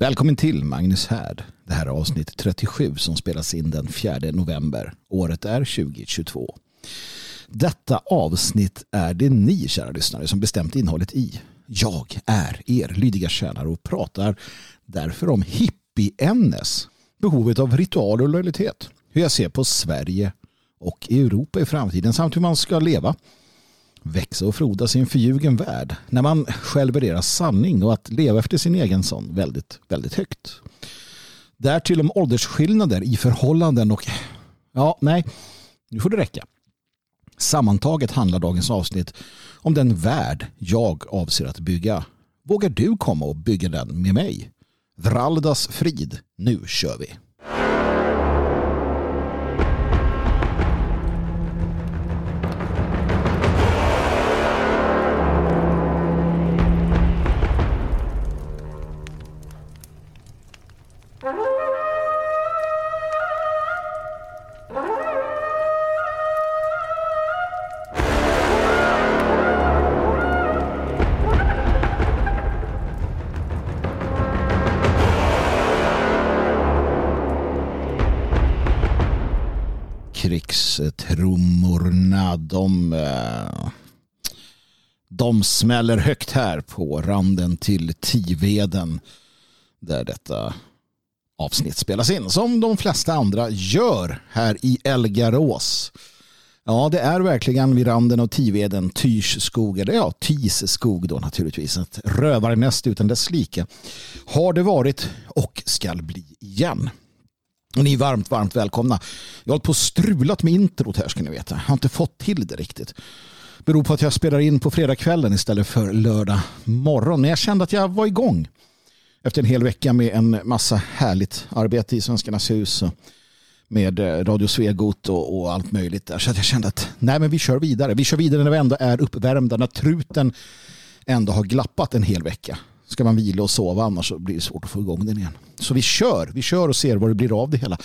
Välkommen till Magnus Härd. Det här är avsnitt 37 som spelas in den 4 november. Året är 2022. Detta avsnitt är det ni, kära lyssnare, som bestämt innehållet i. Jag är er lydiga tjänare och pratar därför om hippie-NS. Behovet av ritual och lojalitet. Hur jag ser på Sverige och Europa i framtiden samt hur man ska leva växa och frodas i en förljugen värld när man själv värderar sanning och att leva efter sin egen sån väldigt, väldigt högt. Därtill om åldersskillnader i förhållanden och ja, nej, nu får det räcka. Sammantaget handlar dagens avsnitt om den värld jag avser att bygga. Vågar du komma och bygga den med mig? Vraldas frid. Nu kör vi! De smäller högt här på randen till Tiveden där detta avsnitt spelas in som de flesta andra gör här i Elgarås. Ja, det är verkligen vid randen av Tiveden, Tyrs skog, eller ja, Tis skog då naturligtvis. Ett rövarnäst utan dess like. Har det varit och skall bli igen. Och ni är varmt, varmt välkomna. Jag har hållit på och strulat med introt här ska ni veta. Jag har inte fått till det riktigt. Det beror på att jag spelar in på fredagskvällen istället för lördag morgon. Men jag kände att jag var igång. Efter en hel vecka med en massa härligt arbete i Svenskarnas hus. Med eh, Radio Svegot och, och allt möjligt där. Så att jag kände att nej men vi kör vidare. Vi kör vidare när vi ändå är uppvärmda. När truten ändå har glappat en hel vecka ska man vila och sova annars blir det svårt att få igång den igen. Så vi kör, vi kör och ser vad det blir av det hela.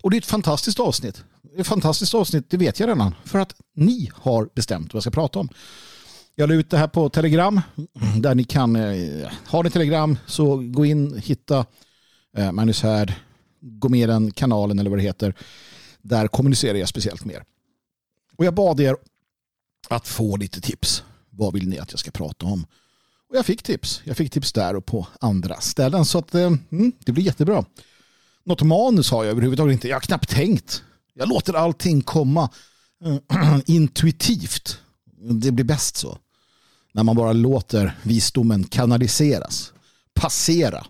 Och det är ett fantastiskt avsnitt. Ett fantastiskt avsnitt, det vet jag redan. För att ni har bestämt vad jag ska prata om. Jag la ut det här på Telegram. Där ni kan, eh, har ni Telegram så gå in, hitta eh, Magnus här. Gå med den kanalen eller vad det heter. Där kommunicerar jag speciellt mer. Och jag bad er att få lite tips. Vad vill ni att jag ska prata om? Och jag fick tips. Jag fick tips där och på andra ställen. Så att, eh, mm, det blir jättebra. Något manus har jag överhuvudtaget inte. Jag har knappt tänkt. Jag låter allting komma eh, intuitivt. Det blir bäst så. När man bara låter visdomen kanaliseras. Passera.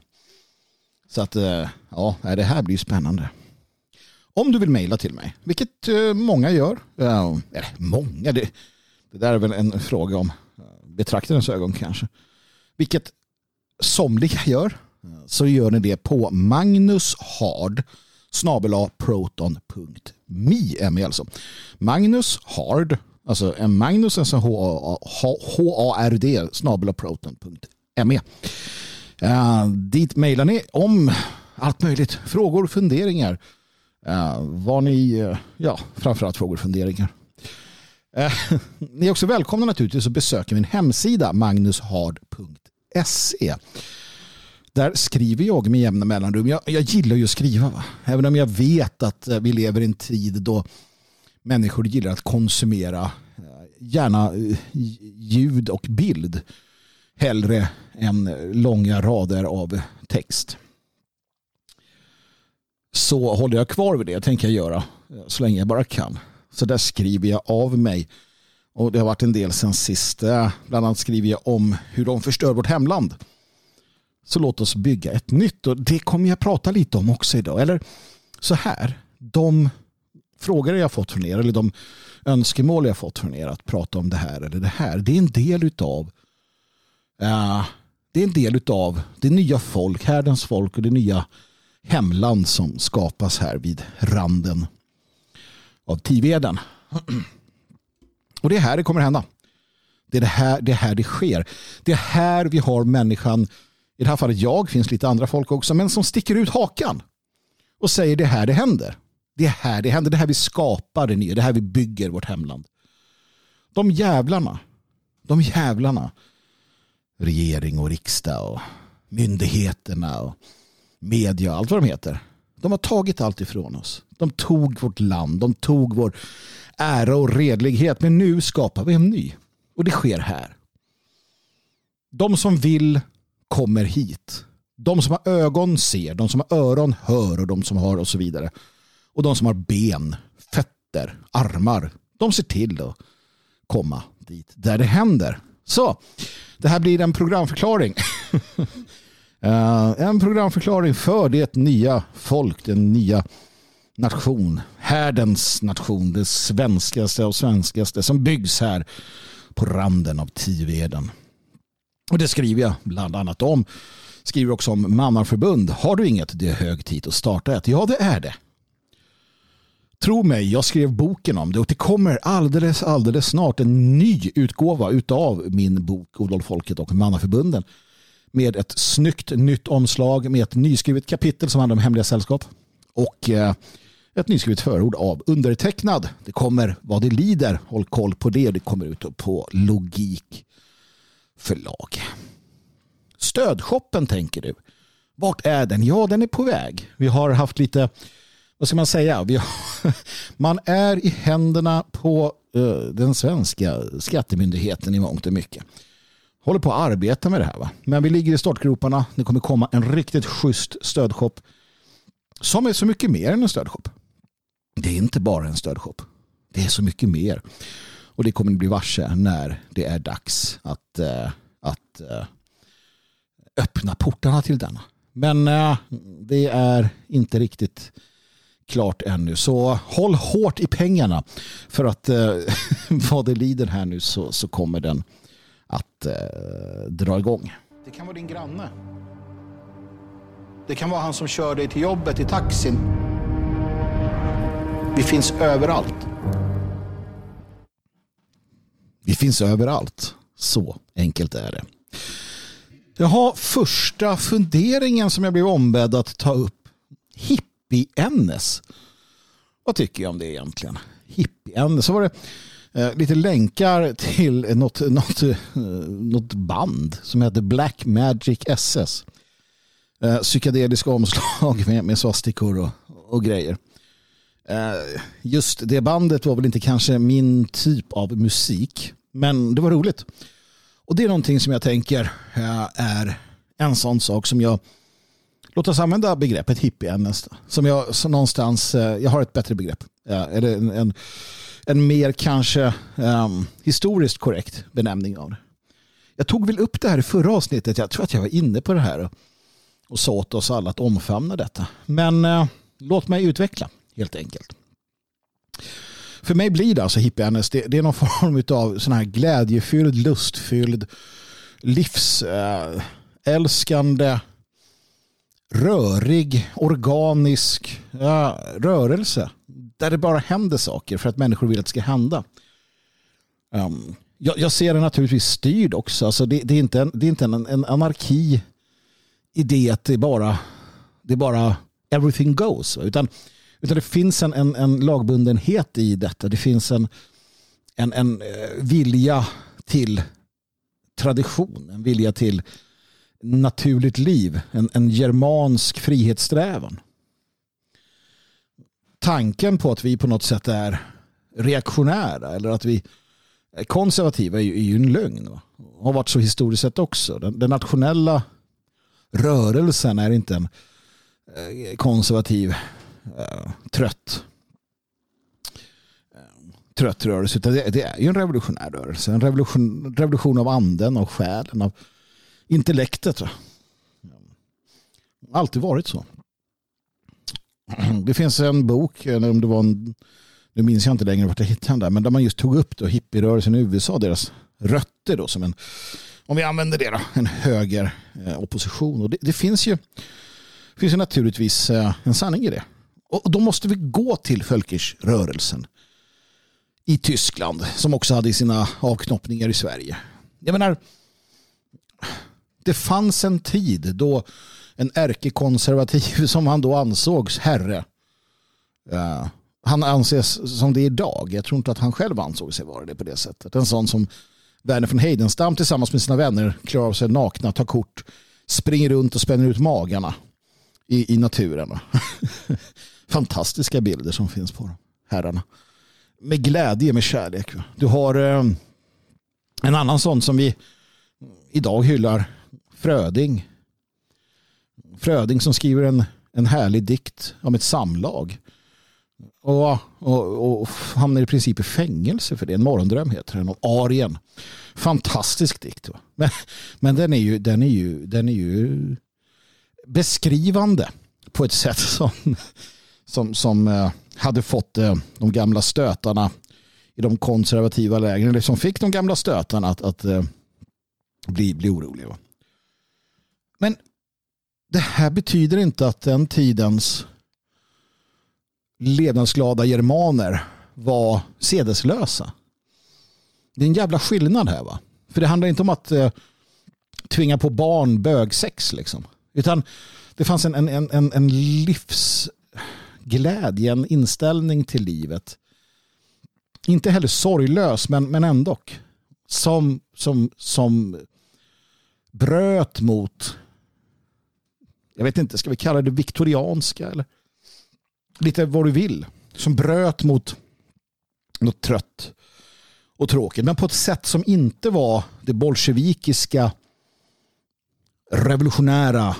Så att eh, ja, det här blir spännande. Om du vill mejla till mig, vilket eh, många gör. Eller många, det, det där är väl en fråga om betraktarens ögon kanske vilket somliga gör, så gör ni det på magnushard proton.me alltså. Magnus Hard, alltså en Magnus, alltså H-A-R-D proton.me. Uh, eh, dit mejlar ni om allt möjligt. Frågor, funderingar. Eh, uh, vad ni, uh, ja, framförallt frågor och funderingar. Uh, ni är också välkomna naturligtvis att besöka min hemsida magnushard.se. Där skriver jag med jämna mellanrum. Jag, jag gillar ju att skriva. Va? Även om jag vet att eh, vi lever i en tid då människor gillar att konsumera eh, gärna eh, ljud och bild hellre än långa rader av text. Så håller jag kvar vid det, tänker jag göra så länge jag bara kan. Så där skriver jag av mig och det har varit en del sen sist. Bland annat skriver jag om hur de förstör vårt hemland. Så låt oss bygga ett nytt. Och det kommer jag prata lite om också idag. Eller så här. De frågor jag fått från er eller de önskemål jag fått från er att prata om det här eller det här. Det är en del utav uh, det är en del utav det nya folk, härdens folk och det nya hemland som skapas här vid randen av Tiveden. Och det är här det kommer hända. Det är det här det, är här det sker. Det är här vi har människan, i det här fallet jag, finns lite andra folk också, men som sticker ut hakan och säger det är här det händer. Det är här det händer, det är här vi skapar det nya, det är här vi bygger vårt hemland. De jävlarna, de jävlarna, regering och riksdag och myndigheterna och media, och allt vad de heter. De har tagit allt ifrån oss. De tog vårt land, de tog vår ära och redlighet. Men nu skapar vi en ny. Och det sker här. De som vill kommer hit. De som har ögon ser, de som har öron hör och de som har och så vidare. Och de som har ben, fötter, armar, de ser till att komma dit där det händer. Så, det här blir en programförklaring. Eh, en programförklaring för det nya folk, den nya nation, härdens nation, det svenskaste och svenskaste som byggs här på randen av Tiveden. Och det skriver jag bland annat om. Skriver också om Mannarförbund. Har du inget, det är hög tid att starta ett. Ja, det är det. Tro mig, jag skrev boken om det och det kommer alldeles, alldeles snart en ny utgåva utav min bok Olof Folket och Mannaförbunden med ett snyggt nytt omslag med ett nyskrivet kapitel som handlar om hemliga sällskap och eh, ett nyskrivet förord av undertecknad. Det kommer vad det lider. Håll koll på det. Det kommer ut på Logik förlag. Stödshoppen tänker du. Vart är den? Ja, den är på väg. Vi har haft lite, vad ska man säga? Har, man är i händerna på uh, den svenska skattemyndigheten i mångt och mycket. Håller på att arbeta med det här. Va? Men vi ligger i startgroparna. Det kommer komma en riktigt schysst stödshop som är så mycket mer än en stödshop. Det är inte bara en stödshop. Det är så mycket mer. Och det kommer ni bli varse när det är dags att, eh, att eh, öppna portarna till denna. Men eh, det är inte riktigt klart ännu. Så håll hårt i pengarna. För att vad det lider här nu så, så kommer den att dra igång. Det kan vara din granne. Det kan vara han som kör dig till jobbet i taxin. Vi finns överallt. Vi finns överallt. Så enkelt är det. Jag har första funderingen som jag blev ombedd att ta upp. Hippie-NS. Vad tycker jag om det egentligen? Hippie-NS. Så var det eh, lite länkar till något, något, eh, något band som heter Black Magic SS. Eh, psykedeliska omslag med, med svastikor och, och grejer. Eh, just det bandet var väl inte kanske min typ av musik. Men det var roligt. Och det är någonting som jag tänker eh, är en sån sak som jag Låt oss använda begreppet hippie nästan, Som jag så någonstans, eh, jag har ett bättre begrepp. Eller en, en, en mer kanske um, historiskt korrekt benämning av det. Jag tog väl upp det här i förra avsnittet. Jag tror att jag var inne på det här och, och sa åt oss alla att omfamna detta. Men uh, låt mig utveckla helt enkelt. För mig blir det alltså hippie det, det är någon form av sån här glädjefylld, lustfylld, livsälskande, rörig, organisk ja, rörelse. Där det bara händer saker för att människor vill att det ska hända. Um, jag, jag, ser det naturligtvis styrd också. Alltså det, det är inte, en, det är inte en, en anarki i det att det är bara, det är bara everything goes. Utan utan det finns en, en, en lagbundenhet i detta. Det finns en, en, en eh, vilja till tradition, en vilja till naturligt liv, en, en germansk frihetssträvan. Tanken på att vi på något sätt är reaktionära eller att vi är konservativa är ju, är ju en lögn. Va? Har varit så historiskt sett också. Den, den nationella rörelsen är inte en eh, konservativ Eh, trött eh, trött rörelse. Utan det, det, är ju en revolutionär rörelse. En revolution, revolution av anden, av själen, av intellektet. Alltid varit så. Det finns en bok, eller om det var en, nu minns jag inte längre vart jag hittade den där, men där man just tog upp då hippierörelsen i USA, deras rötter då som en, om vi använder det då, en höger eh, opposition. Och det, det finns ju finns ju naturligtvis eh, en sanning i det. Och då måste vi gå till Völkisch-rörelsen i Tyskland som också hade sina avknoppningar i Sverige. Jag menar, det fanns en tid då en ärkekonservativ som han då ansågs herre. Uh, han anses som det är idag. Jag tror inte att han själv ansåg sig vara det på det sättet. En sån som Werner von Heidenstam tillsammans med sina vänner klarar av sig nakna, tar kort, springer runt och spänner ut magarna i, i naturen. Fantastiska bilder som finns på dem, herrarna. Med glädje, med kärlek. Du har eh, en annan sån som vi idag hyllar, Fröding. Fröding som skriver en, en härlig dikt om ett samlag. Och, och, och hamnar i princip i fängelse för det. En morgondröm heter den. Om Arien. Fantastisk dikt. Va? Men, men den, är ju, den, är ju, den är ju beskrivande på ett sätt som, som, som eh, hade fått eh, de gamla stötarna i de konservativa lägren, eller som fick de gamla stötarna att, att eh, bli, bli oroliga. Men det här betyder inte att den tidens levnadsglada germaner var sedeslösa. Det är en jävla skillnad här va. För det handlar inte om att eh, tvinga på barn bögsex liksom. Utan det fanns en, en, en, en glädje, en inställning till livet. Inte heller sorglös men, men ändå. Som, som, som bröt mot jag vet inte, ska vi kalla det viktorianska eller lite vad du vill. Som bröt mot något trött och tråkigt. Men på ett sätt som inte var det bolsjevikiska revolutionära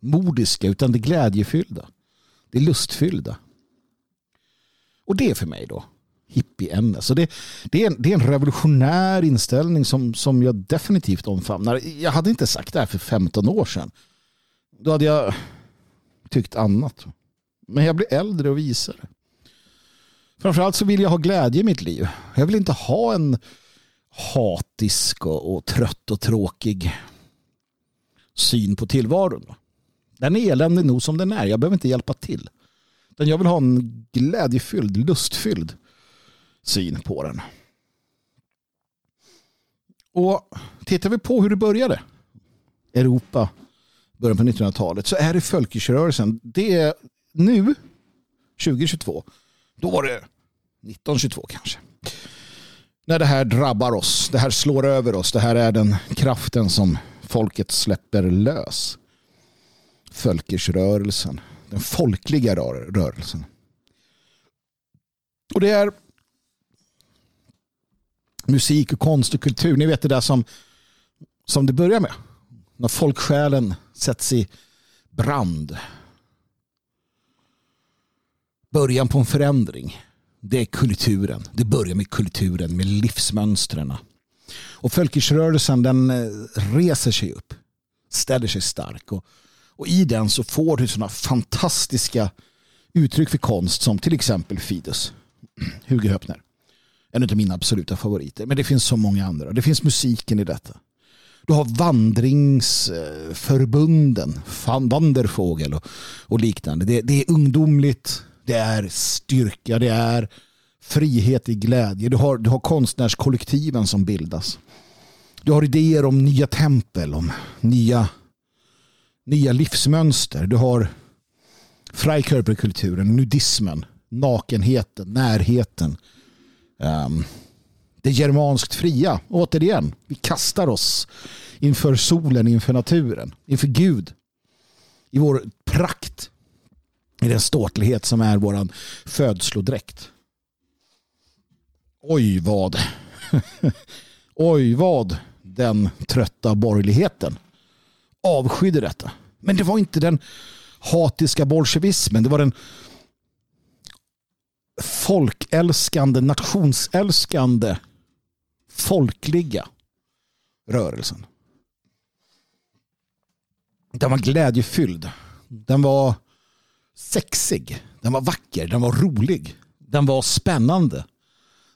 modiska utan det glädjefyllda. Det lustfyllda. Och det är för mig då hippieämne. Så det, det, är en, det är en revolutionär inställning som, som jag definitivt omfamnar. Jag hade inte sagt det här för 15 år sedan. Då hade jag tyckt annat. Men jag blir äldre och visare. Framförallt så vill jag ha glädje i mitt liv. Jag vill inte ha en hatisk och, och trött och tråkig syn på tillvaron. Den är eländig nog som den är. Jag behöver inte hjälpa till. Utan jag vill ha en glädjefylld, lustfylld syn på den. Och tittar vi på hur det började. Europa, början på 1900-talet, så är det folkrörelsen. Det är nu, 2022, då var det 1922 kanske. När det här drabbar oss, det här slår över oss, det här är den kraften som folket släpper lös. Völkersrörelsen, den folkliga rörelsen. Och det är musik och konst och kultur. Ni vet det där som, som det börjar med. När folksjälen sätts i brand. Början på en förändring. Det är kulturen. Det börjar med kulturen, med livsmönstren. Och Fölkisrörelsen den eh, reser sig upp, ställer sig stark. Och, och i den så får du sådana fantastiska uttryck för konst som till exempel Fidus, Hugo Höppner. En av mina absoluta favoriter. Men det finns så många andra. Det finns musiken i detta. Du har vandringsförbunden, Vanderfågel och, och liknande. Det, det, är ungdomligt, det är styrka, det är frihet i glädje. Du har, du har konstnärskollektiven som bildas. Du har idéer om nya tempel, om nya, nya livsmönster. Du har Freikörperkulturen, nudismen, nakenheten, närheten. Um, det germanskt fria. Återigen, vi kastar oss inför solen, inför naturen, inför Gud. I vår prakt. I den ståtlighet som är vår födslodräkt. Oj vad. Oj vad den trötta borgerligheten avskydde detta. Men det var inte den hatiska bolsjevismen. Det var den folkälskande, nationsälskande, folkliga rörelsen. Den var glädjefylld. Den var sexig. Den var vacker. Den var rolig. Den var spännande.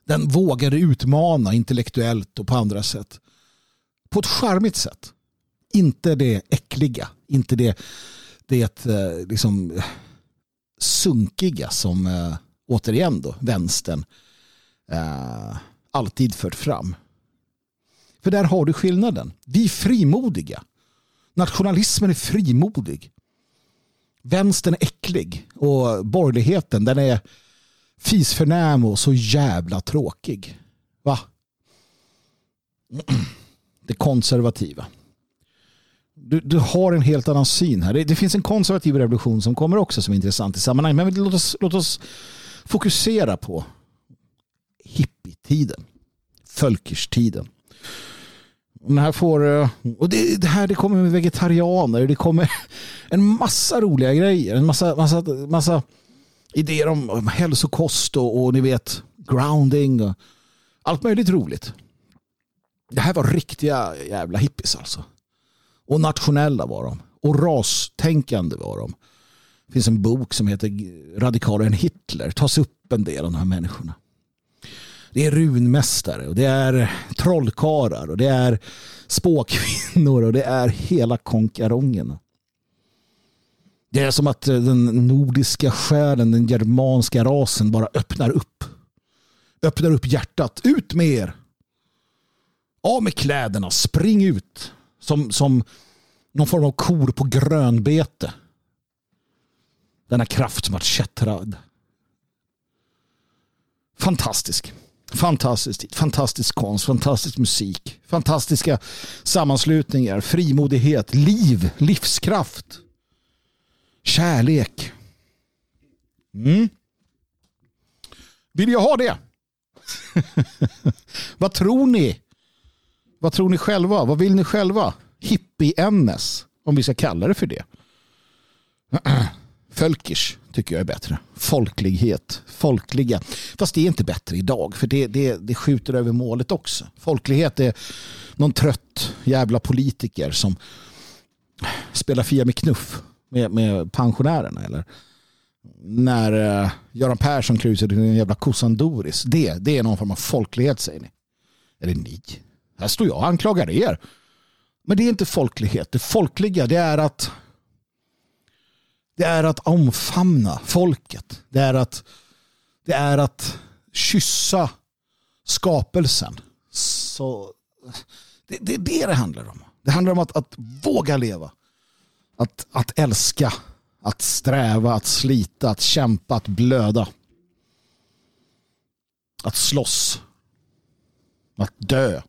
Den vågade utmana intellektuellt och på andra sätt. På ett charmigt sätt. Inte det äckliga. Inte det, det eh, liksom sunkiga som eh, återigen då vänstern eh, alltid fört fram. För där har du skillnaden. Vi är frimodiga. Nationalismen är frimodig. Vänstern är äcklig och borgerligheten den är fisförnäm och så jävla tråkig. Va? Det konservativa. Du, du har en helt annan syn här. Det, det, finns en konservativ revolution som kommer också som är intressant i sammanhanget. Men låt oss, låt oss fokusera på hippietiden. Fölkerstiden. Den här får, eh, och det, det, här det kommer med vegetarianer, det kommer en massa roliga grejer, en massa, massa, massa idéer om, om hälsokost och, och ni vet grounding och allt möjligt roligt. Det här var riktiga jävla hippies alltså. Och nationella var de. Och rastänkande var de. Det finns en bok som heter Radikalare än Hitler. Tas upp en del av de här människorna. Det är runmästare och det är trollkarlar och det är spåkvinnor och det är hela konkarongen. Det är som att eh, den nordiska själen, den germanska rasen bara öppnar upp. Öppnar upp hjärtat. Ut med er! Av med kläderna, spring ut. Som, som någon form av kor på grönbete. Denna kraft som har kättrad. Fantastisk. Fantastisk tid. fantastisk konst, fantastisk musik, fantastiska sammanslutningar, frimodighet, liv, livskraft, kärlek. Mm. Vill jag ha det? Vad tror ni? Vad tror ni själva? Vad vill ni själva? Hippie-NS, om vi ska kalla det för det. Fölkish tycker jag är bättre. Folklighet, folkliga. Fast det är inte bättre idag för det, det, det skjuter över målet också. Folklighet är någon trött jävla politiker som spelar Fia med knuff med, med pensionärerna. Eller när uh, Göran Persson krusar till en jävla kossan Doris. Det, det är någon form av folklighet säger ni. Eller ni. Här står jag och anklagar er. Men det är inte folklighet. Det folkliga det är att det är att omfamna folket. Det är att, det är att kyssa skapelsen. Så det, det är det det handlar om. Det handlar om att, att våga leva. Att, att älska. Att sträva, att slita, att kämpa, att blöda. Att slåss. Att dö.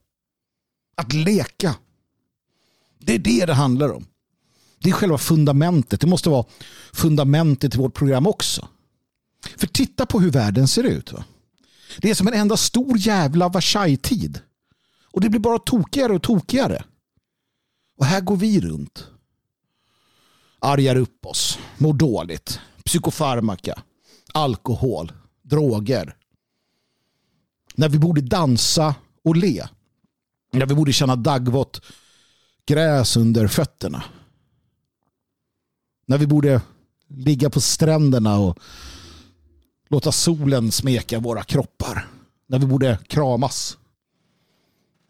Att leka. Det är det det handlar om. Det är själva fundamentet. Det måste vara fundamentet i vårt program också. För titta på hur världen ser ut. Va? Det är som en enda stor jävla Versailles-tid. Och det blir bara tokigare och tokigare. Och här går vi runt. Argar upp oss. Mår dåligt. Psykofarmaka. Alkohol. Droger. När vi borde dansa och le. När vi borde känna daggvått gräs under fötterna. När vi borde ligga på stränderna och låta solen smeka våra kroppar. När vi borde kramas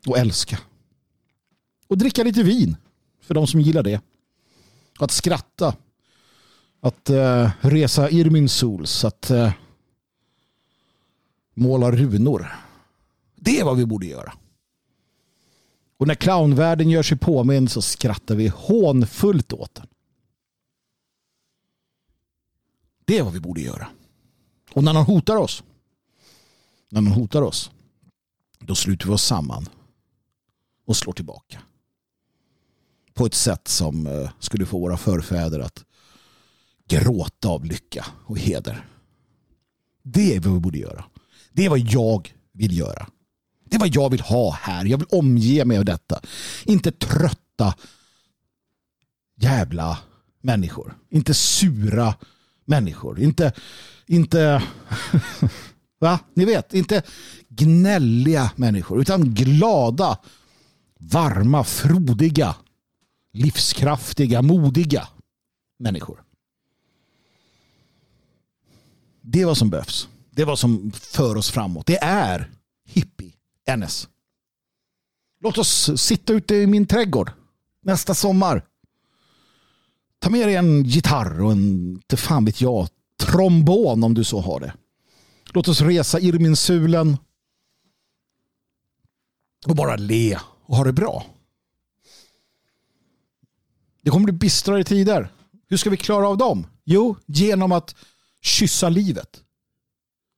och älska. Och dricka lite vin för de som gillar det. Att skratta. Att eh, resa Irminsuls. Att eh, måla runor. Det är vad vi borde göra. Och när clownvärlden gör sig påmind så skrattar vi hånfullt åt den. Det är vad vi borde göra. Och när någon hotar oss, när någon hotar oss, då sluter vi oss samman och slår tillbaka. På ett sätt som eh, skulle få våra förfäder att gråta av lycka och heder. Det är vad vi borde göra. Det är vad jag vill göra. Det är vad jag vill ha här. Jag vill omge mig av detta. Inte trötta jävla människor. Inte sura människor. Inte, inte va? Ni vet, inte gnälliga människor utan glada, varma, frodiga, livskraftiga, modiga människor. Det är vad som behövs. Det är vad som för oss framåt. Det är hippie NS. Låt oss sitta ute i min trädgård nästa sommar Ta med dig en gitarr och en, inte fan vet jag, trombon om du så har det. Låt oss resa Irminsulen och bara le och ha det bra. Det kommer bli bistrare tider. Hur ska vi klara av dem? Jo, genom att kyssa livet.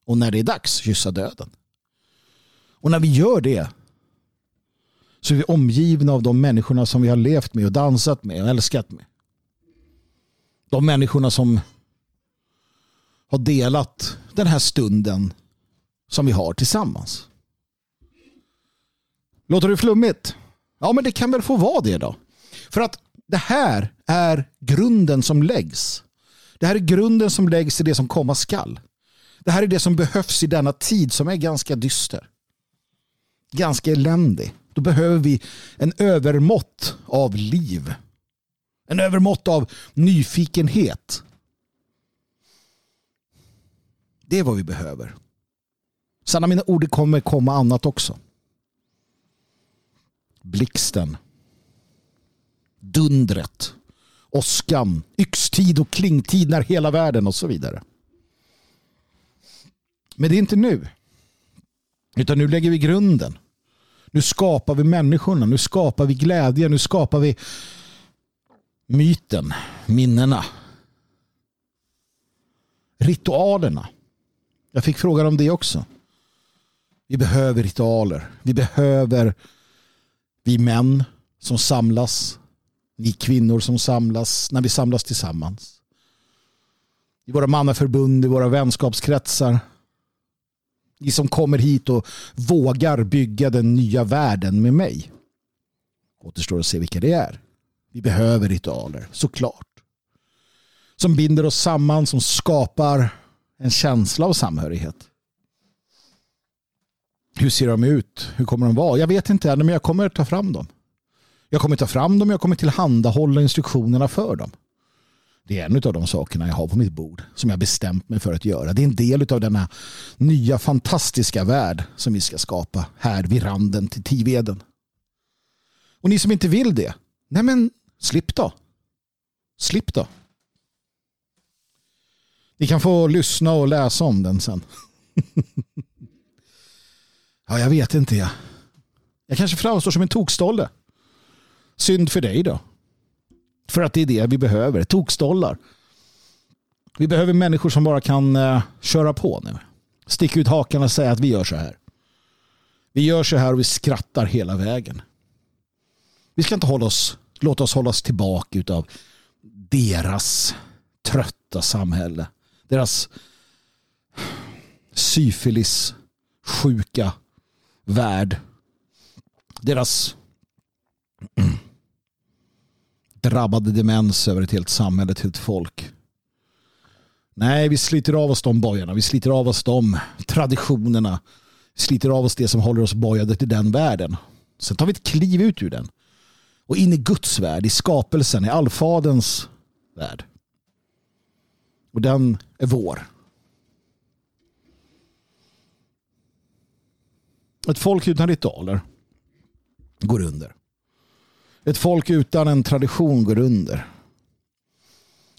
Och när det är dags, kyssa döden. Och när vi gör det, så är vi omgivna av de människorna som vi har levt med och dansat med och älskat med. De människorna som har delat den här stunden som vi har tillsammans. Låter det flummigt? Ja, men det kan väl få vara det då. För att det här är grunden som läggs. Det här är grunden som läggs i det som komma skall. Det här är det som behövs i denna tid som är ganska dyster. Ganska eländig. Då behöver vi en övermått av liv. En övermått av nyfikenhet. Det är vad vi behöver. Sanna mina ord, det kommer komma annat också. Blixten. Dundret. Åskan. Yxtid och klingtid när hela världen och så vidare. Men det är inte nu. Utan nu lägger vi grunden. Nu skapar vi människorna. Nu skapar vi glädje. Nu skapar vi myten, minnena. Ritualerna. Jag fick frågan om det också. Vi behöver ritualer. Vi behöver vi män som samlas. Ni kvinnor som samlas när vi samlas tillsammans. I våra mannaförbund, i våra vänskapskretsar. Ni som kommer hit och vågar bygga den nya världen med mig. Återstår att se vilka det är. Vi behöver ritualer, såklart. Som binder oss samman, som skapar en känsla av samhörighet. Hur ser de ut? Hur kommer de vara? Jag vet inte än, men jag kommer ta fram dem. Jag kommer ta fram dem, jag kommer tillhandahålla instruktionerna för dem. Det är en av de sakerna jag har på mitt bord som jag bestämt mig för att göra. Det är en del av denna nya fantastiska värld som vi ska skapa här vid randen till Tiveden. Och ni som inte vill det, nej men slipp då. Slipp då. Ni kan få lyssna och läsa om den sen. ja, jag vet inte. Jag, jag kanske framstår som en tokstolle. Synd för dig då. För att det är det vi behöver. Tokstollar. Vi behöver människor som bara kan eh, köra på nu. Sticka ut hakan och säga att vi gör så här. Vi gör så här och vi skrattar hela vägen. Vi ska inte hålla oss, låta oss hållas tillbaka av deras trötta samhälle. Deras syfilis sjuka värld. Deras drabbade demens över ett helt samhälle, ett helt folk. Nej, vi sliter av oss de bojarna. Vi sliter av oss de traditionerna. Vi sliter av oss det som håller oss bojade till den världen. Sen tar vi ett kliv ut ur den. Och in i Guds värld, i skapelsen, i allfadens värld. Och den är vår. Ett folk utan ritualer går under. Ett folk utan en tradition går under.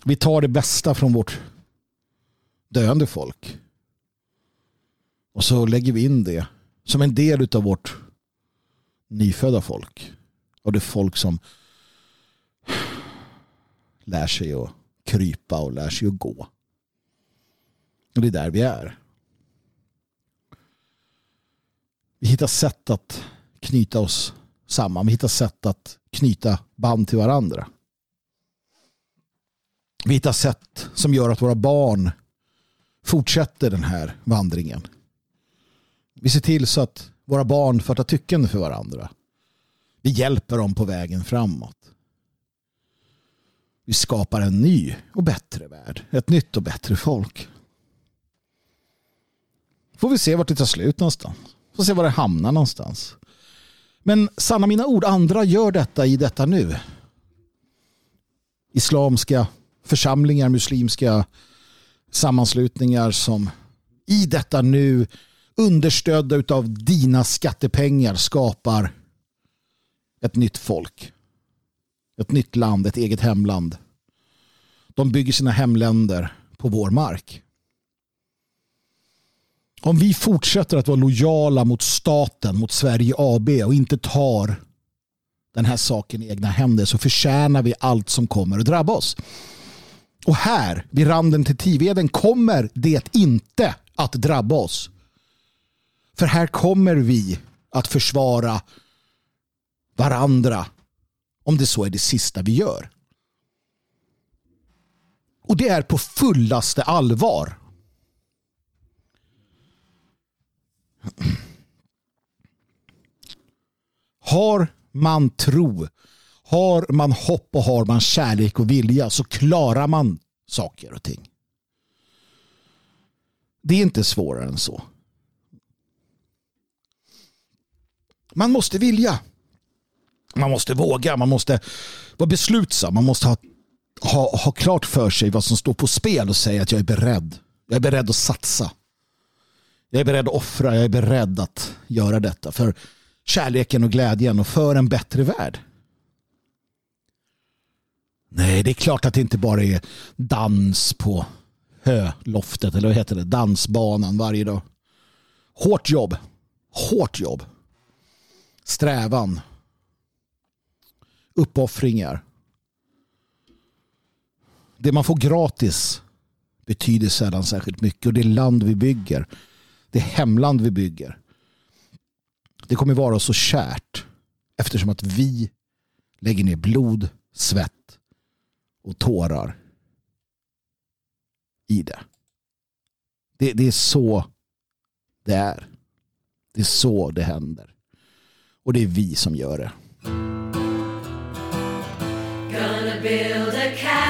Vi tar det bästa från vårt döende folk. Och så lägger vi in det som en del av vårt nyfödda folk. Och det folk som lär sig att krypa och lär sig att gå. Och det är där vi är. Vi hittar sätt att knyta oss samma, Vi hittar sätt att knyta band till varandra. Vi hittar sätt som gör att våra barn fortsätter den här vandringen. Vi ser till så att våra barn fattar tycken för varandra. Vi hjälper dem på vägen framåt. Vi skapar en ny och bättre värld. Ett nytt och bättre folk. Får vi se vart det tar slut någonstans. Får se var det hamnar någonstans. Men sanna mina ord, andra gör detta i detta nu. Islamska församlingar, muslimska sammanslutningar som i detta nu understödda av dina skattepengar skapar ett nytt folk. Ett nytt land, ett eget hemland. De bygger sina hemländer på vår mark. Om vi fortsätter att vara lojala mot staten, mot Sverige AB och inte tar den här saken i egna händer så förtjänar vi allt som kommer att drabba oss. Och här, vid randen till Tiveden, kommer det inte att drabba oss. För här kommer vi att försvara varandra om det så är det sista vi gör. Och det är på fullaste allvar. Har man tro, har man hopp och har man kärlek och vilja så klarar man saker och ting. Det är inte svårare än så. Man måste vilja. Man måste våga, man måste vara beslutsam, man måste ha, ha, ha klart för sig vad som står på spel och säga att jag är beredd. Jag är beredd att satsa. Jag är beredd att offra, jag är beredd att göra detta för kärleken och glädjen och för en bättre värld. Nej, det är klart att det inte bara är dans på höloftet eller vad heter det, dansbanan varje dag. Hårt jobb. Hårt jobb. Strävan. Uppoffringar. Det man får gratis betyder sällan särskilt mycket och det land vi bygger, det hemland vi bygger, det kommer vara så kärt eftersom att vi lägger ner blod, svett och tårar i det. Det, det är så det är. Det är så det händer. Och det är vi som gör det. Gonna build a castle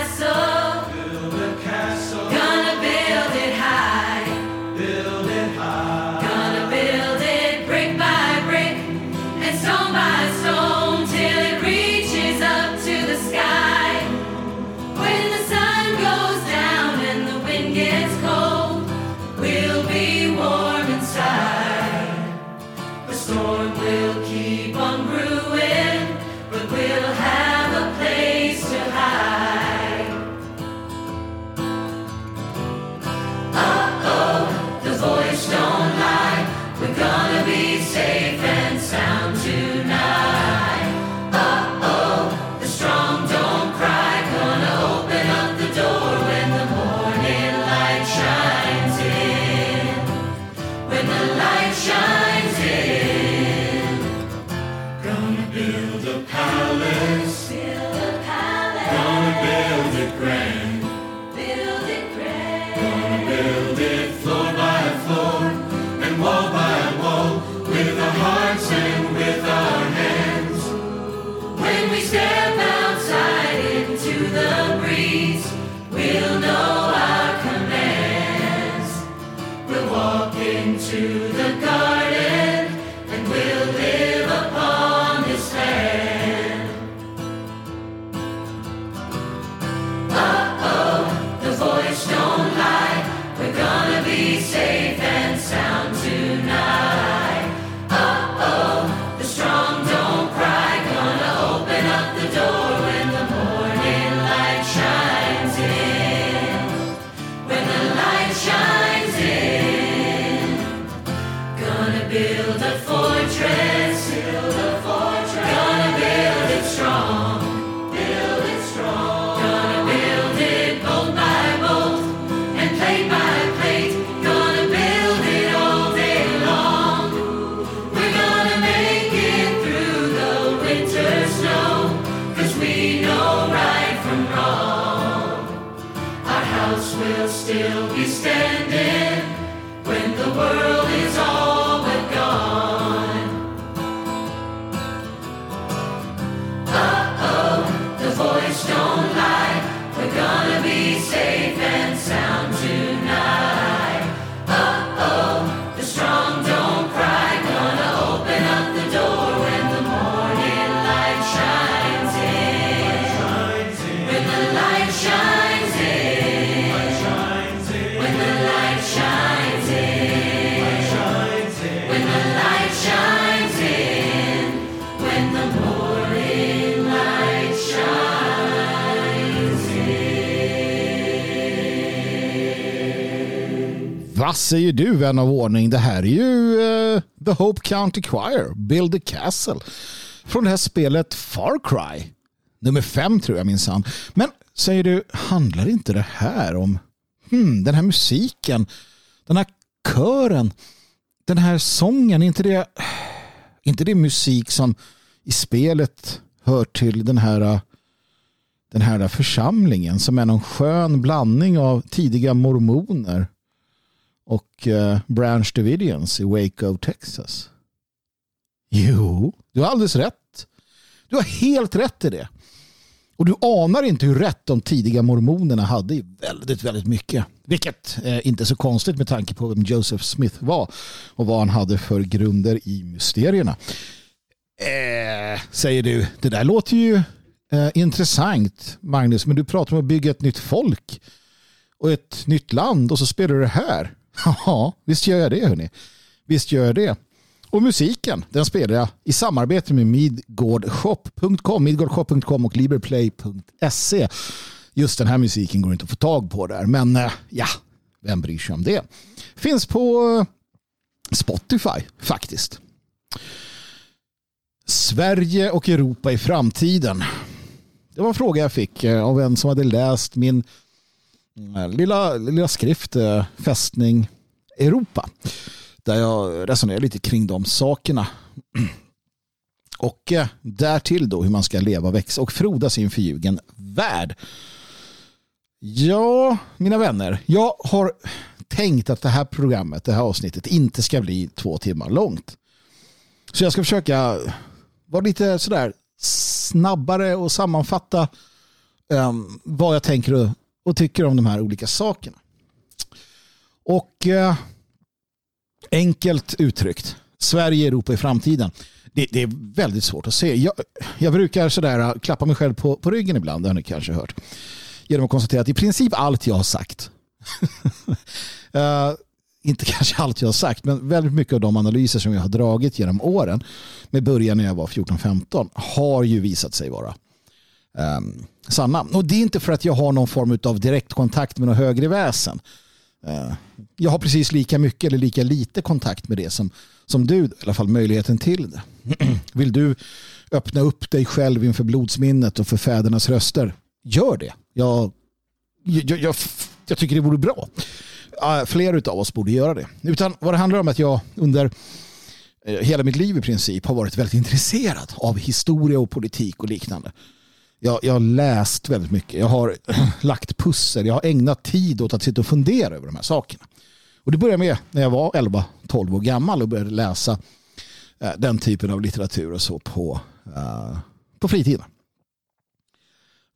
säger du vän av ordning? Det här är ju uh, The Hope County Choir, Build a Castle. Från det här spelet Far Cry. Nummer fem tror jag minsann. Men säger du, handlar inte det här om hmm, den här musiken, den här kören, den här sången, inte det, inte det musik som i spelet hör till den här eh, den här församlingen som är någon skön blandning av tidiga mormoner och eh, Branch Davidians i Waco, Texas. Jo, du har alldeles rätt. Du har helt rätt i det. Och du anar inte hur rätt de tidiga mormonerna hade i väldigt, väldigt mycket. Vilket eh, inte är så konstigt med tanke på vem Joseph Smith var och vad han hade för grunder i mysterierna. Eh, säger du, det där låter ju eh, intressant Magnus, men du pratar om att bygga ett nytt folk och ett nytt land och så spelar du det här. Ja, visst gör jag det hörni. Visst gör jag det. Och musiken, den spelar jag i samarbete med midgårdshop.com, midgårdshop.com och liberplay.se. Just den här musiken går inte att få tag på där, men eh, ja, vem bryr sig om det? Finns på eh, Spotify faktiskt. Sverige och Europa i framtiden. Det var en fråga jag fick eh, av en som hade läst min Eh, lilla, lilla skrift eh, Fästning Europa där jag resonerar lite kring de sakerna. Och eh, därtill då hur man ska leva, växa och frodas i en förljugen värld. Ja, mina vänner, jag har tänkt att det här programmet, det här avsnittet inte ska bli två timmar långt. Så jag ska försöka vara lite sådär snabbare och sammanfatta um, vad jag tänker och, och, tycker om de här olika sakerna. Och eh, Enkelt uttryckt, Sverige, Europa i framtiden. Det, det, är väldigt svårt att se. Jag, jag brukar sådär eh, klappa mig själv på, på ryggen ibland, det har ni kanske hört. Genom att konstatera att i princip allt jag har sagt uh, inte kanske allt jag har sagt, men väldigt mycket av de analyser som jag har dragit genom åren med början när jag var 14-15 har ju visat sig vara um, sanna. Och det är inte för att jag har någon form av direktkontakt med något högre väsen. Eh, jag har precis lika mycket eller lika lite kontakt med det som, som du, i alla fall möjligheten till det. Vill du öppna upp dig själv inför blodsminnet och för fädernas röster, gör det. Jag, jag, jag, jag tycker det vore bra. Fler av oss borde göra det. Utan vad det handlar om är att jag under eh, hela mitt liv i princip har varit väldigt intresserad av historia och politik och liknande. Jag, jag har läst väldigt mycket. Jag har lagt pussel. Jag har ägnat tid åt att sitta och fundera över de här sakerna. Och det började med när jag var 11-12 år gammal och började läsa eh, den typen av litteratur och så på, uh, på fritiden.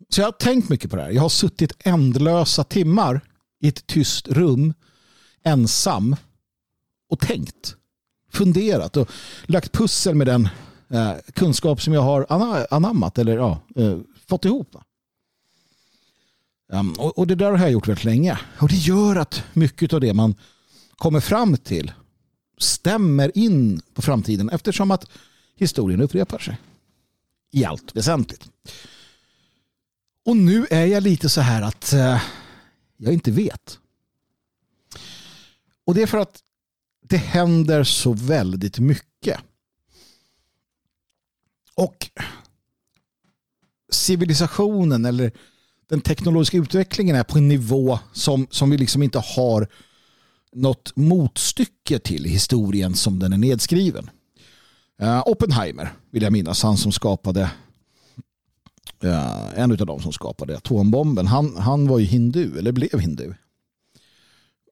Så jag har tänkt mycket på det här. Jag har suttit ändlösa timmar i ett tyst rum ensam och tänkt, funderat och lagt pussel med den eh, kunskap som jag har anammat eller ja, eh, fått ihop. Um, och, och, det där har jag gjort väldigt länge. Och det gör att mycket av det man kommer fram till stämmer in på framtiden eftersom att historien upprepar sig. I allt väsentligt. Och nu är jag lite så här att uh, jag inte vet. Och det är för att det händer så väldigt mycket. Och civilisationen eller den teknologiska utvecklingen är på en nivå som, som vi liksom inte har något motstycke till i historien som den är nedskriven. Uh, Oppenheimer vill jag minnas, han som skapade uh, en av de som skapade atombomben. Han, han var ju hindu, eller blev hindu.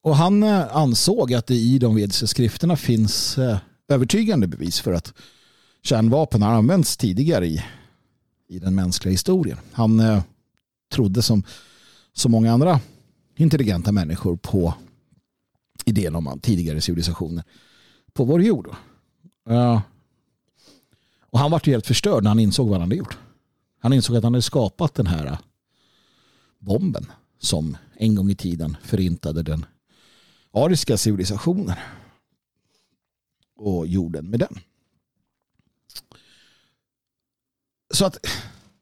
Och han uh, ansåg att det i de vediska skrifterna finns övertygande bevis för att kärnvapen har använts tidigare i i den mänskliga historien. Han eh, trodde som så många andra intelligenta människor på idén om tidigare civilisationer på vår jord. Uh, och han var helt förstörd när han insåg vad han hade gjort. Han insåg att han hade skapat den här eh, bomben som en gång i tiden förintade den ariska civilisationen och jorden med den. Så att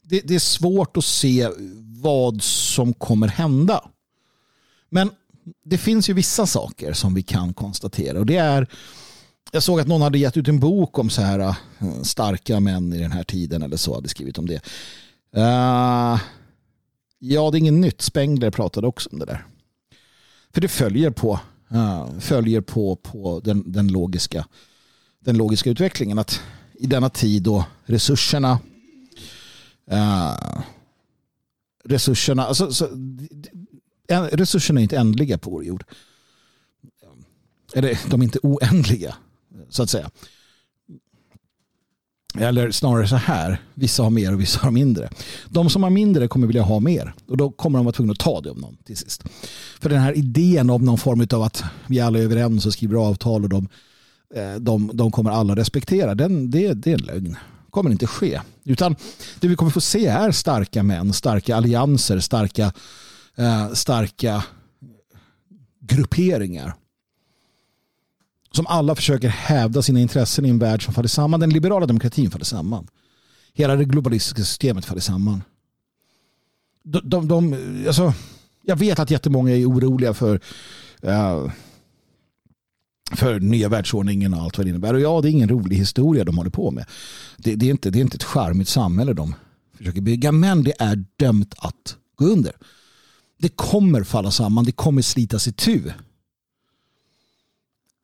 det, det, är svårt att se vad som kommer hända. Men det finns ju vissa saker som vi kan konstatera och det är jag såg att någon hade gett ut en bok om så här eh, starka män i den här tiden eller så hade skrivit om det. Uh, ja, det är inget nytt. Spengler pratade också om det där. För det följer på, uh, följer på, på den, den, logiska, den logiska utvecklingen. att i denna tid då resurserna uh, resurserna, alltså, så, resurserna är inte ändliga på vår jord. Eller de är inte oändliga så att säga. Eller snarare så här, vissa har mer och vissa har mindre. De som har mindre kommer vilja ha mer och då kommer de vara tvungna att ta det av någon till sist. För den här idén om någon form av att vi alla är överens och skriver avtal och de, eh, de, de kommer alla respektera, den, det, det är en lögn. Det kommer inte ske. Utan det vi kommer få se är starka män, starka allianser, starka, eh, starka grupperingar som alla försöker hävda sina intressen i en värld som faller samman. Den liberala demokratin faller samman. Hela det globalistiska systemet faller samman. De, de, de, alltså, jag vet att jättemånga är oroliga för, eh, för nya världsordningen och allt vad det innebär. Och ja, det är ingen rolig historia de håller på med. Det, det, är, inte, det är inte ett charmigt samhälle de försöker bygga, men det är dömt att gå under. Det kommer falla samman, det kommer slitas itu.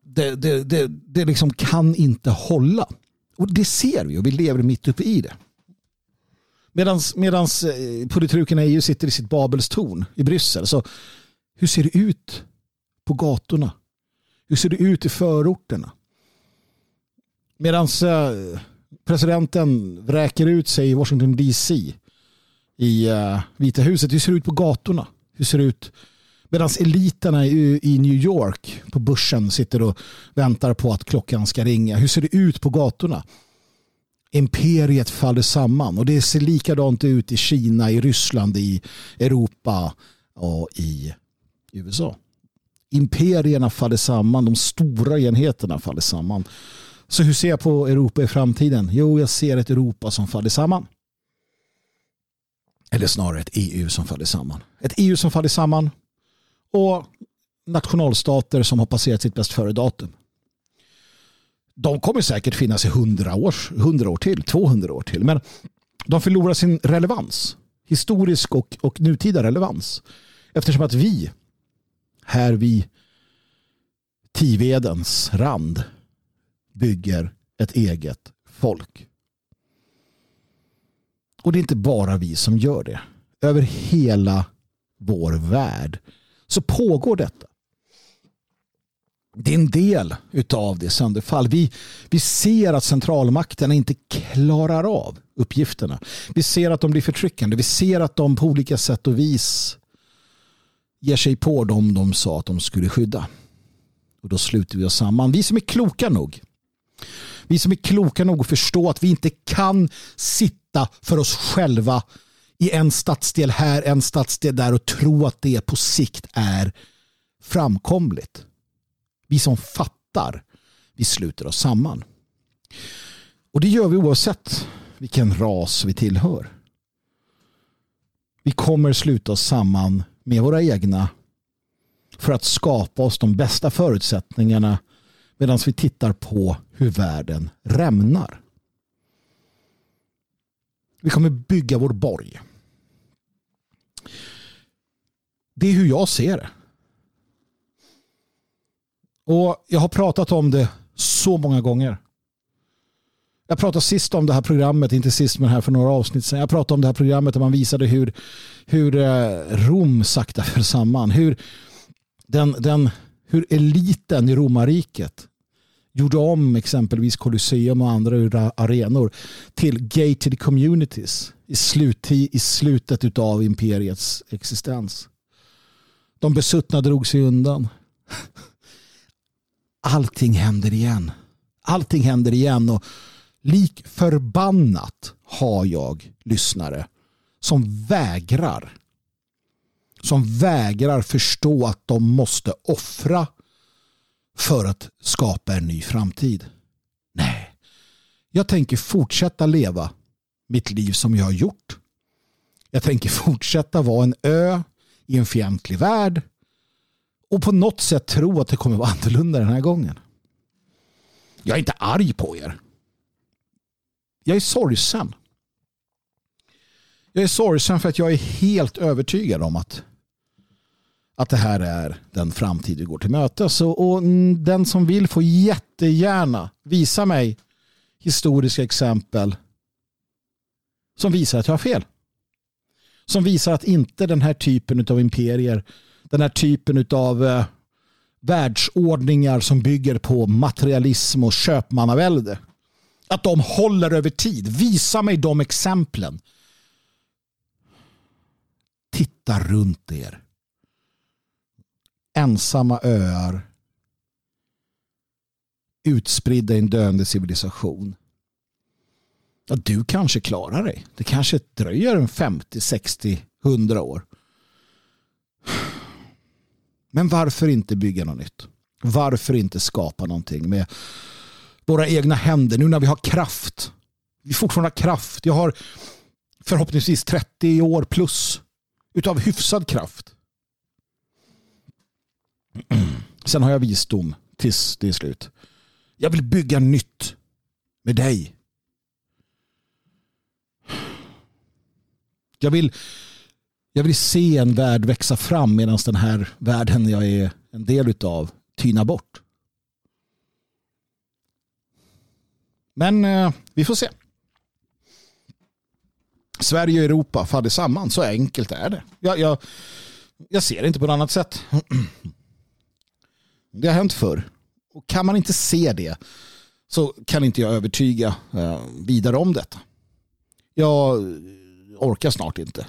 det, det, det, det liksom kan inte hålla. Och det ser vi och vi lever mitt uppe i det. Medan eh, politrukerna i EU sitter i sitt Babels torn i Bryssel. Så hur ser det ut på gatorna? Hur ser det ut i förorterna? Medan eh, presidenten vräker ut sig i Washington DC i eh, Vita huset. Hur ser det ut på gatorna? Hur ser det ut Medan eliterna i New York på börsen sitter och väntar på att klockan ska ringa. Hur ser det ut på gatorna? Imperiet faller samman och det ser likadant ut i Kina, i Ryssland, i Europa och i USA. Imperierna faller samman, de stora enheterna faller samman. Så hur ser jag på Europa i framtiden? Jo, jag ser ett Europa som faller samman. Eller snarare ett EU som faller samman. Ett EU som faller samman och nationalstater som har passerat sitt bäst före-datum. De kommer säkert finnas i hundra år, 100 år till, 200 år till. Men de förlorar sin relevans. Historisk och, och nutida relevans. Eftersom att vi här vid Tivedens rand bygger ett eget folk. Och det är inte bara vi som gör det. Över hela vår värld så pågår detta. Det är en del av det sönderfall. Vi, vi ser att centralmakterna inte klarar av uppgifterna. Vi ser att de blir förtryckande. Vi ser att de på olika sätt och vis ger sig på dem de sa att de skulle skydda. Och då sluter vi oss samman. Vi som är kloka nog. Vi som är kloka nog att förstå att vi inte kan sitta för oss själva i en stadsdel här, en stadsdel där och tro att det på sikt är framkomligt. Vi som fattar, vi sluter oss samman. Och det gör vi oavsett vilken ras vi tillhör. Vi kommer sluta oss samman med våra egna för att skapa oss de bästa förutsättningarna medan vi tittar på hur världen rämnar. Vi kommer bygga vår borg. Det är hur jag ser det. Och Jag har pratat om det så många gånger. Jag pratade sist om det här programmet, inte sist men här för några avsnitt sedan. Jag pratade om det här programmet där man visade hur, hur eh, Rom sakta föll samman. Hur, den, den, hur eliten i romarriket gjorde om exempelvis Colosseum och andra arenor till gated communities i, slut, i slutet av imperiets existens. De besuttna drog sig undan. Allting händer igen. Allting händer igen och lik förbannat har jag lyssnare som vägrar som vägrar förstå att de måste offra för att skapa en ny framtid. Nej, jag tänker fortsätta leva mitt liv som jag har gjort. Jag tänker fortsätta vara en ö i en fientlig värld och på något sätt tro att det kommer vara annorlunda den här gången. Jag är inte arg på er. Jag är sorgsen. Jag är sorgsen för att jag är helt övertygad om att att det här är den framtid vi går till mötes. Och, och den som vill får jättegärna visa mig historiska exempel som visar att jag har fel. Som visar att inte den här typen av imperier, den här typen av eh, världsordningar som bygger på materialism och köpmannavälde, att de håller över tid. Visa mig de exemplen. Titta runt er. Ensamma öar. Utspridda i en döende civilisation. Ja, du kanske klarar dig. Det kanske dröjer en 50, 60, 100 år. Men varför inte bygga något nytt? Varför inte skapa någonting med våra egna händer nu när vi har kraft? Vi fortfarande har kraft. Jag har förhoppningsvis 30 år plus utav hyfsad kraft. Sen har jag visdom tills det är slut. Jag vill bygga nytt med dig. Jag vill, jag vill se en värld växa fram medan den här världen jag är en del utav tynar bort. Men eh, vi får se. Sverige och Europa faller samman. Så enkelt är det. Jag, jag, jag ser det inte på något annat sätt. Det har hänt förr. Och kan man inte se det så kan inte jag övertyga eh, vidare om detta. Jag orkar snart inte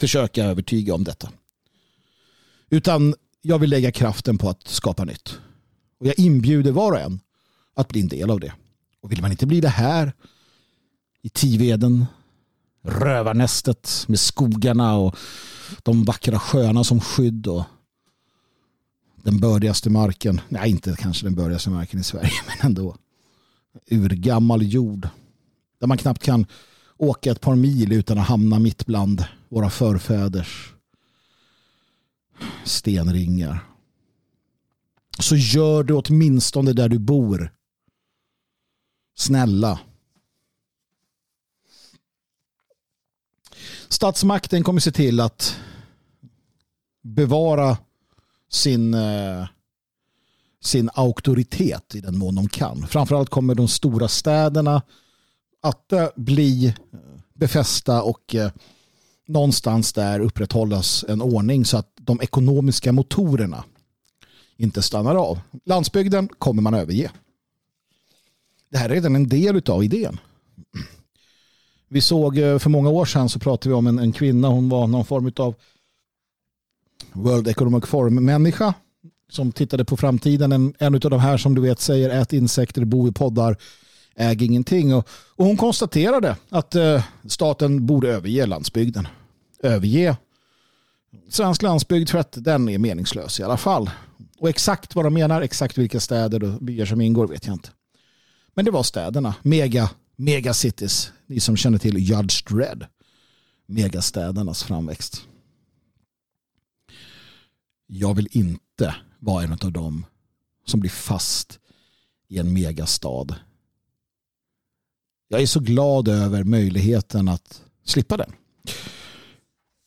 försöka övertyga om detta. Utan jag vill lägga kraften på att skapa nytt. Och jag inbjuder var och en att bli en del av det. Och vill man inte bli det här i Tiveden, rövarnästet med skogarna och de vackra sjöarna som skydd och den bördigaste marken, nej inte kanske den bördigaste marken i Sverige men ändå urgammal jord där man knappt kan åka ett par mil utan att hamna mitt bland våra förfäders stenringar. Så gör du åtminstone där du bor. Snälla. Statsmakten kommer se till att bevara sin, eh, sin auktoritet i den mån de kan. Framförallt kommer de stora städerna att eh, bli eh, befästa och någonstans där upprätthållas en ordning så att de ekonomiska motorerna inte stannar av. Landsbygden kommer man överge. Det här är redan en del av idén. Vi såg eh, för många år sedan så pratade vi om en, en kvinna, hon var någon form av World Economic Forum-människa som tittade på framtiden. En, en av de här som du vet säger ät insekter, bo i poddar, äg ingenting. Och, och hon konstaterade att eh, staten borde överge landsbygden. Överge svensk landsbygd för att den är meningslös i alla fall. Och exakt vad de menar, exakt vilka städer och byar som ingår vet jag inte. Men det var städerna, mega, megacities. Ni som känner till Judge Dredd. Megastädernas framväxt. Jag vill inte vara en av dem som blir fast i en megastad. Jag är så glad över möjligheten att slippa den.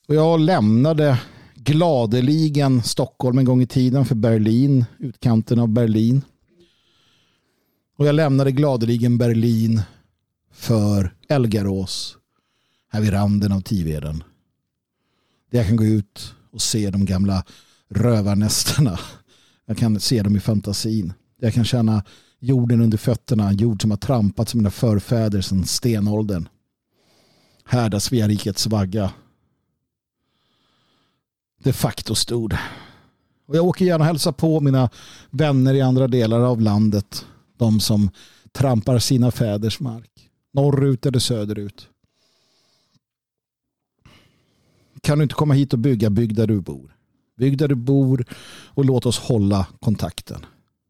Och jag lämnade gladeligen Stockholm en gång i tiden för Berlin, utkanten av Berlin. Och jag lämnade gladeligen Berlin för Elgarås, här vid randen av Tiveden. Där jag kan gå ut och se de gamla rövarnästarna. Jag kan se dem i fantasin. Jag kan känna jorden under fötterna, jord som har trampats av mina förfäder sedan stenåldern. Härda Svea rikets vagga. De facto stod. Och jag åker gärna och hälsar på mina vänner i andra delar av landet. De som trampar sina fäders mark. Norrut eller söderut. Kan du inte komma hit och bygga, bygg där du bor. Bygg där du bor och låt oss hålla kontakten.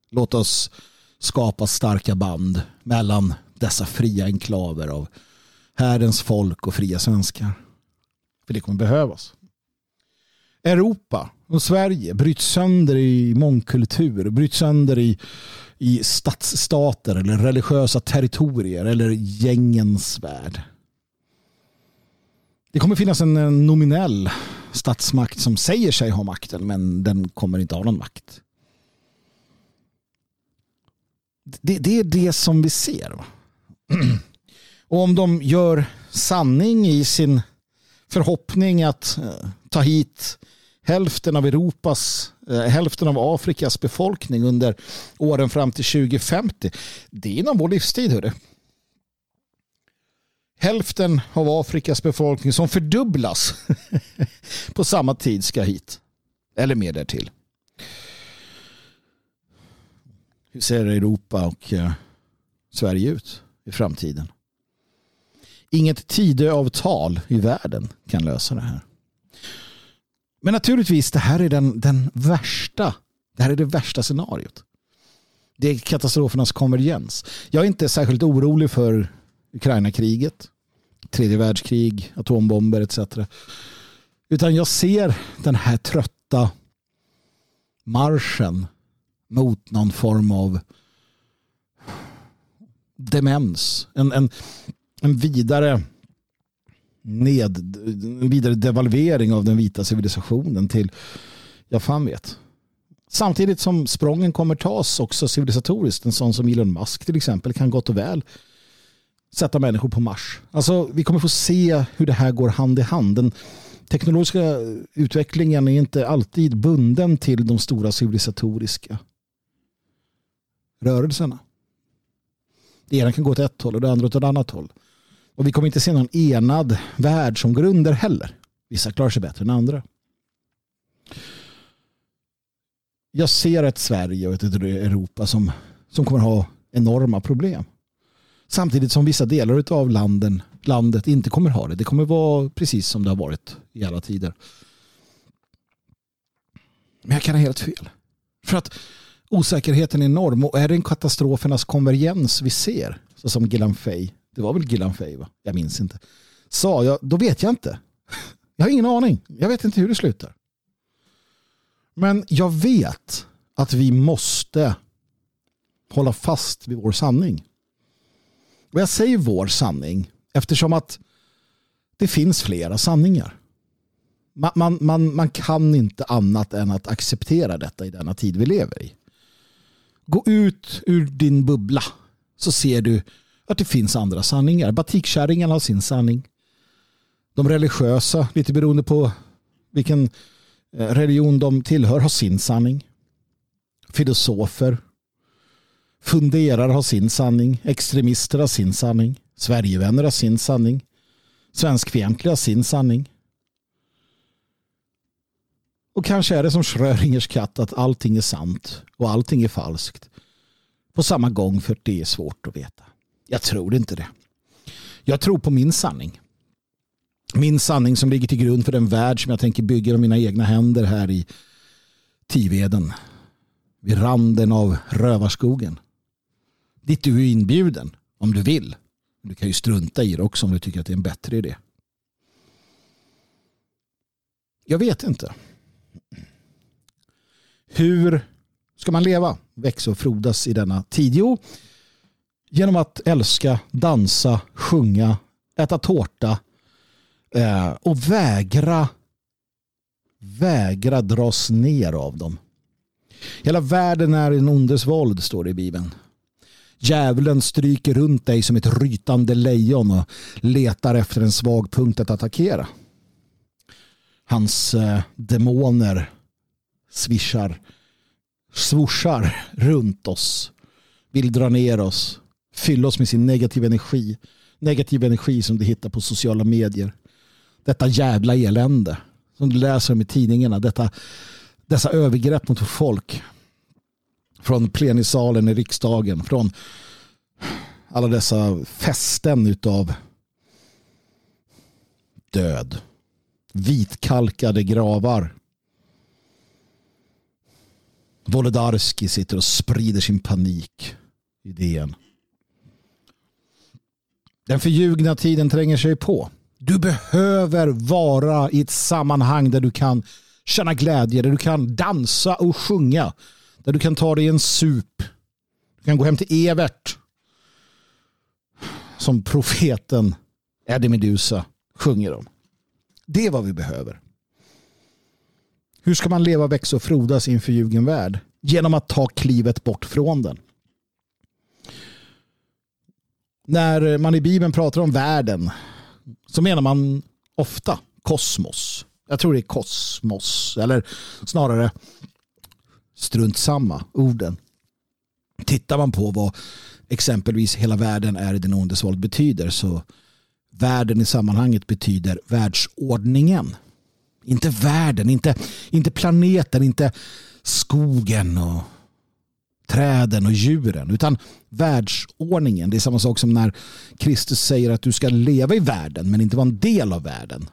Låt oss skapa starka band mellan dessa fria enklaver av Herrens folk och fria svenskar. För det kommer behövas. Europa och Sverige bryts sönder i mångkultur, bryts sönder i, i stadsstater eller religiösa territorier eller gängens värld. Det kommer finnas en nominell statsmakt som säger sig ha makten men den kommer inte ha någon makt. Det, det är det som vi ser. Och om de gör sanning i sin förhoppning att eh, ta hit hälften av Europas, Eh, hälften av Afrikas befolkning under åren fram till 2050. Det är inom vår livstid. Hörde. Hälften av Afrikas befolkning som fördubblas på samma tid ska hit. Eller mer därtill. Hur ser Europa och eh, Sverige ut i framtiden? Inget Tidöavtal i världen kan lösa det här. Men naturligtvis, det här är den, den värsta. Det här är det värsta scenariot. Det är katastrofernas konvergens. Jag är inte särskilt orolig för Ukraina-kriget, tredje världskrig, atombomber etc. Utan jag ser den här trötta marschen mot någon form av demens. En, en, en vidare ned, vidare devalvering av den vita civilisationen till, jag fan vet. Samtidigt som sprången kommer tas också civilisatoriskt. En sån som Elon Musk till exempel kan gott och väl sätta människor på Mars. Alltså, vi kommer få se hur det här går hand i hand. Den teknologiska utvecklingen är inte alltid bunden till de stora civilisatoriska rörelserna. Det ena kan gå åt ett håll och det andra åt ett annat håll. Och vi kommer inte se någon enad värld som går under heller. Vissa klarar sig bättre än andra. Jag ser ett Sverige och ett Europa som, som kommer ha enorma problem. Samtidigt som vissa delar av landen, landet inte kommer ha det. Det kommer vara precis som det har varit i alla tider. Men jag kan ha helt fel. För att osäkerheten är enorm och är det en katastrofernas konvergens vi ser, så som Gillan Fay det var väl Gillan Fey va? Jag minns inte. Sa jag, då vet jag inte. Jag har ingen aning. Jag vet inte hur det slutar. Men jag vet att vi måste hålla fast vid vår sanning. Och jag säger vår sanning eftersom att det finns flera sanningar. Man, man, man, man kan inte annat än att acceptera detta i denna tid vi lever i. Gå ut ur din bubbla så ser du att det finns andra sanningar. Batikkärringen har sin sanning. De religiösa, lite beroende på vilken eh, religion de tillhör, har sin sanning. Filosofer, funderare har sin sanning. Extremister har sin sanning. Sverigevänner har sin sanning. Svenskfientliga har sin sanning. Och kanske är det som Schrödingers katt att allting är sant och allting är falskt på samma gång för det är svårt att veta. Jag tror inte det. Jag tror på min sanning. Min sanning som ligger till grund för den värld som jag tänker bygga med mina egna händer här i Tiveden. Vid randen av rövarskogen. Dit du är inbjuden om du vill. Du kan ju strunta i det också om du tycker att det är en bättre idé. Jag vet inte. Hur ska man leva, växa och frodas i denna tid? Jo, genom att älska, dansa, sjunga, äta tårta eh, och vägra vägra dras ner av dem. Hela världen är en ondes våld, står det i Bibeln. Djävulen stryker runt dig som ett rytande lejon och letar efter en svag punkt att attackera. Hans eh, demoner svischar, svorsar runt oss, vill dra ner oss, fylla oss med sin negativa energi. Negativ energi som du hittar på sociala medier. Detta jävla elände som du läser om i tidningarna. Detta, dessa övergrepp mot folk. Från plenisalen i riksdagen. Från alla dessa fästen utav död. Vitkalkade gravar. Wolodarski sitter och sprider sin panik i DN. Den förljugna tiden tränger sig på. Du behöver vara i ett sammanhang där du kan känna glädje, där du kan dansa och sjunga. Där du kan ta dig en sup. Du kan gå hem till Evert. Som profeten Eddie Medusa sjunger om. Det är vad vi behöver. Hur ska man leva, växa och frodas i en förljugen värld? Genom att ta klivet bort från den. När man i Bibeln pratar om världen så menar man ofta kosmos. Jag tror det är kosmos, eller snarare strunt samma orden. Tittar man på vad exempelvis hela världen är i den ondes våld betyder så världen i sammanhanget betyder världsordningen. Inte världen, inte, inte planeten, inte skogen och träden och djuren utan världsordningen. Det är samma sak som när Kristus säger att du ska leva i världen men inte vara en del av världen.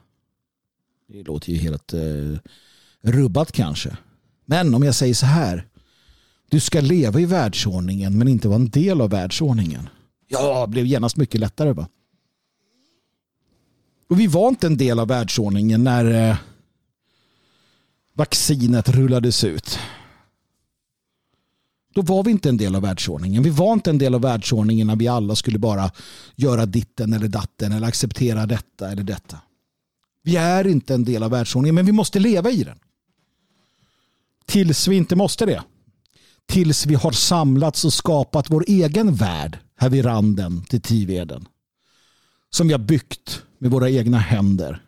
Det låter ju helt eh, rubbat kanske. Men om jag säger så här. Du ska leva i världsordningen men inte vara en del av världsordningen. Ja, det blev genast mycket lättare. Va? Och vi var inte en del av världsordningen när eh, vaccinet rullades ut. Då var vi inte en del av världsordningen. Vi var inte en del av världsordningen när vi alla skulle bara göra ditten eller datten eller acceptera detta eller detta. Vi är inte en del av världsordningen men vi måste leva i den. Tills vi inte måste det. Tills vi har samlats och skapat vår egen värld här vid randen till Tiveden. Som vi har byggt med våra egna händer.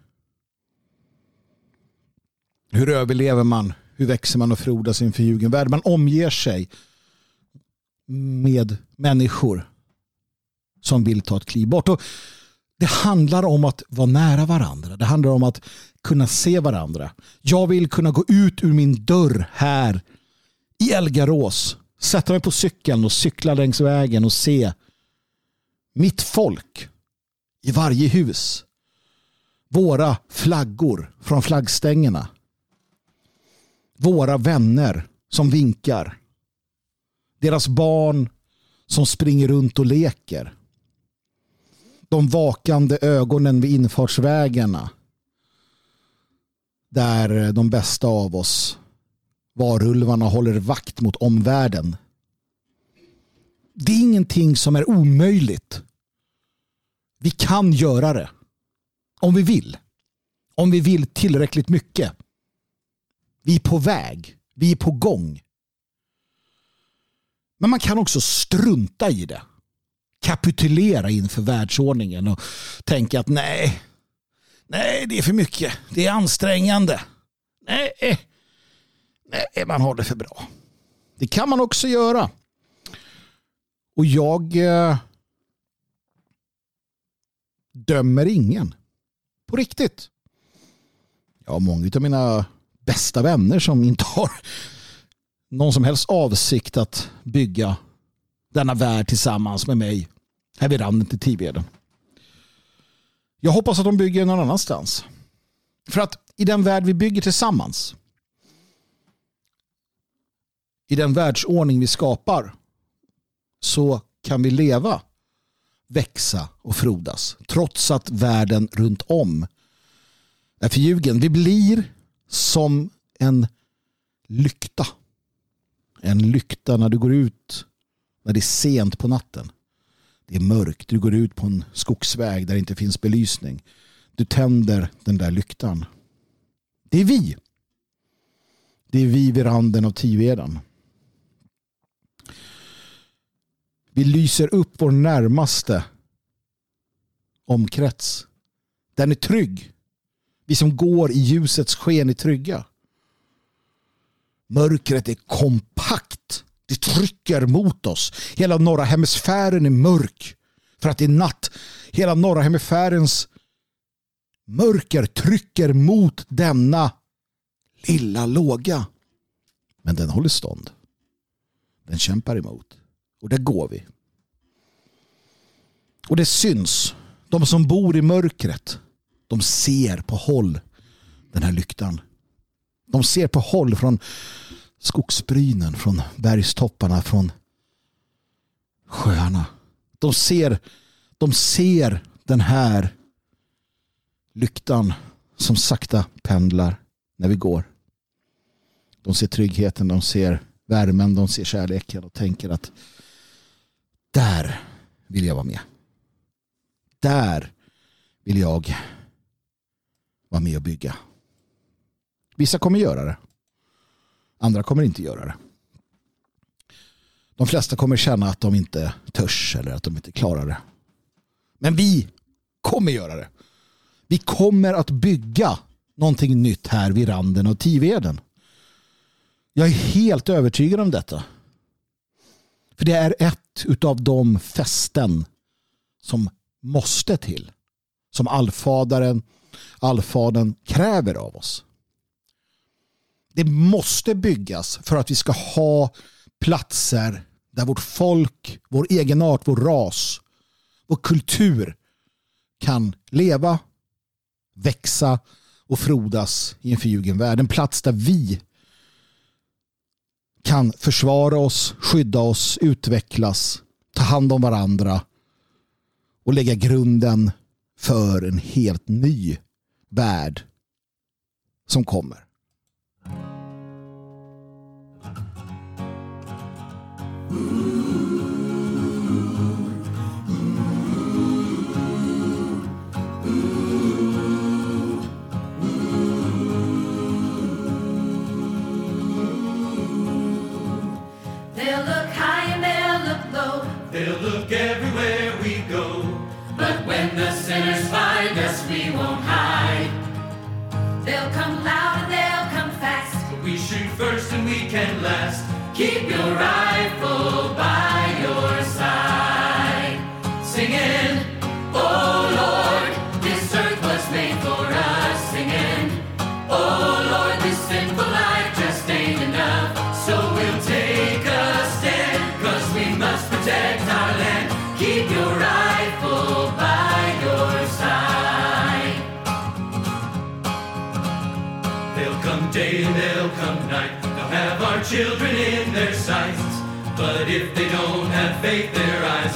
Hur överlever man? Hur växer man och frodas i en förljugen värld? Man omger sig med människor som vill ta ett kliv bort. Och det handlar om att vara nära varandra. Det handlar om att kunna se varandra. Jag vill kunna gå ut ur min dörr här i Elgarås. Sätta mig på cykeln och cykla längs vägen och se mitt folk i varje hus. Våra flaggor från flaggstängerna. Våra vänner som vinkar. Deras barn som springer runt och leker. De vakande ögonen vid infartsvägarna. Där de bästa av oss, varulvarna, håller vakt mot omvärlden. Det är ingenting som är omöjligt. Vi kan göra det. Om vi vill. Om vi vill tillräckligt mycket. Vi är på väg. Vi är på gång. Men man kan också strunta i det. Kapitulera inför världsordningen och tänka att nej, nej det är för mycket. Det är ansträngande. Nej, nej man har det för bra. Det kan man också göra. Och jag eh, dömer ingen. På riktigt. Jag har många av mina bästa vänner som inte har någon som helst avsikt att bygga denna värld tillsammans med mig här vid randen till Tiveden. Jag hoppas att de bygger någon annanstans. För att i den värld vi bygger tillsammans i den världsordning vi skapar så kan vi leva, växa och frodas trots att världen runt om är förljugen. Vi blir som en lykta en lykta när du går ut när det är sent på natten. Det är mörkt. Du går ut på en skogsväg där det inte finns belysning. Du tänder den där lyktan. Det är vi. Det är vi vid randen av Tiveden. Vi lyser upp vår närmaste omkrets. Den är trygg. Vi som går i ljusets sken är trygga. Mörkret är kompakt. Det trycker mot oss. Hela norra hemisfären är mörk. För att det är natt. Hela norra hemisfärens mörker trycker mot denna lilla låga. Men den håller stånd. Den kämpar emot. Och där går vi. Och det syns. De som bor i mörkret. De ser på håll den här lyktan. De ser på håll från skogsbrynen, från bergstopparna, från sjöarna. De ser, de ser den här lyktan som sakta pendlar när vi går. De ser tryggheten, de ser värmen, de ser kärleken och tänker att där vill jag vara med. Där vill jag vara med och bygga. Vissa kommer göra det. Andra kommer inte göra det. De flesta kommer känna att de inte törs eller att de inte klarar det. Men vi kommer göra det. Vi kommer att bygga någonting nytt här vid randen av Tiveden. Jag är helt övertygad om detta. För det är ett av de fästen som måste till. Som allfadaren, allfaden kräver av oss. Det måste byggas för att vi ska ha platser där vårt folk, vår egenart, vår ras, vår kultur kan leva, växa och frodas i en förljugen värld. En plats där vi kan försvara oss, skydda oss, utvecklas, ta hand om varandra och lägga grunden för en helt ny värld som kommer. They'll look high and they'll look low, they'll look everywhere we go. But when the sinners find us, we won't hide. They'll come loud and they'll come fast. But we shoot first and we can last. Keep your rifle But if they don't have faith, their eyes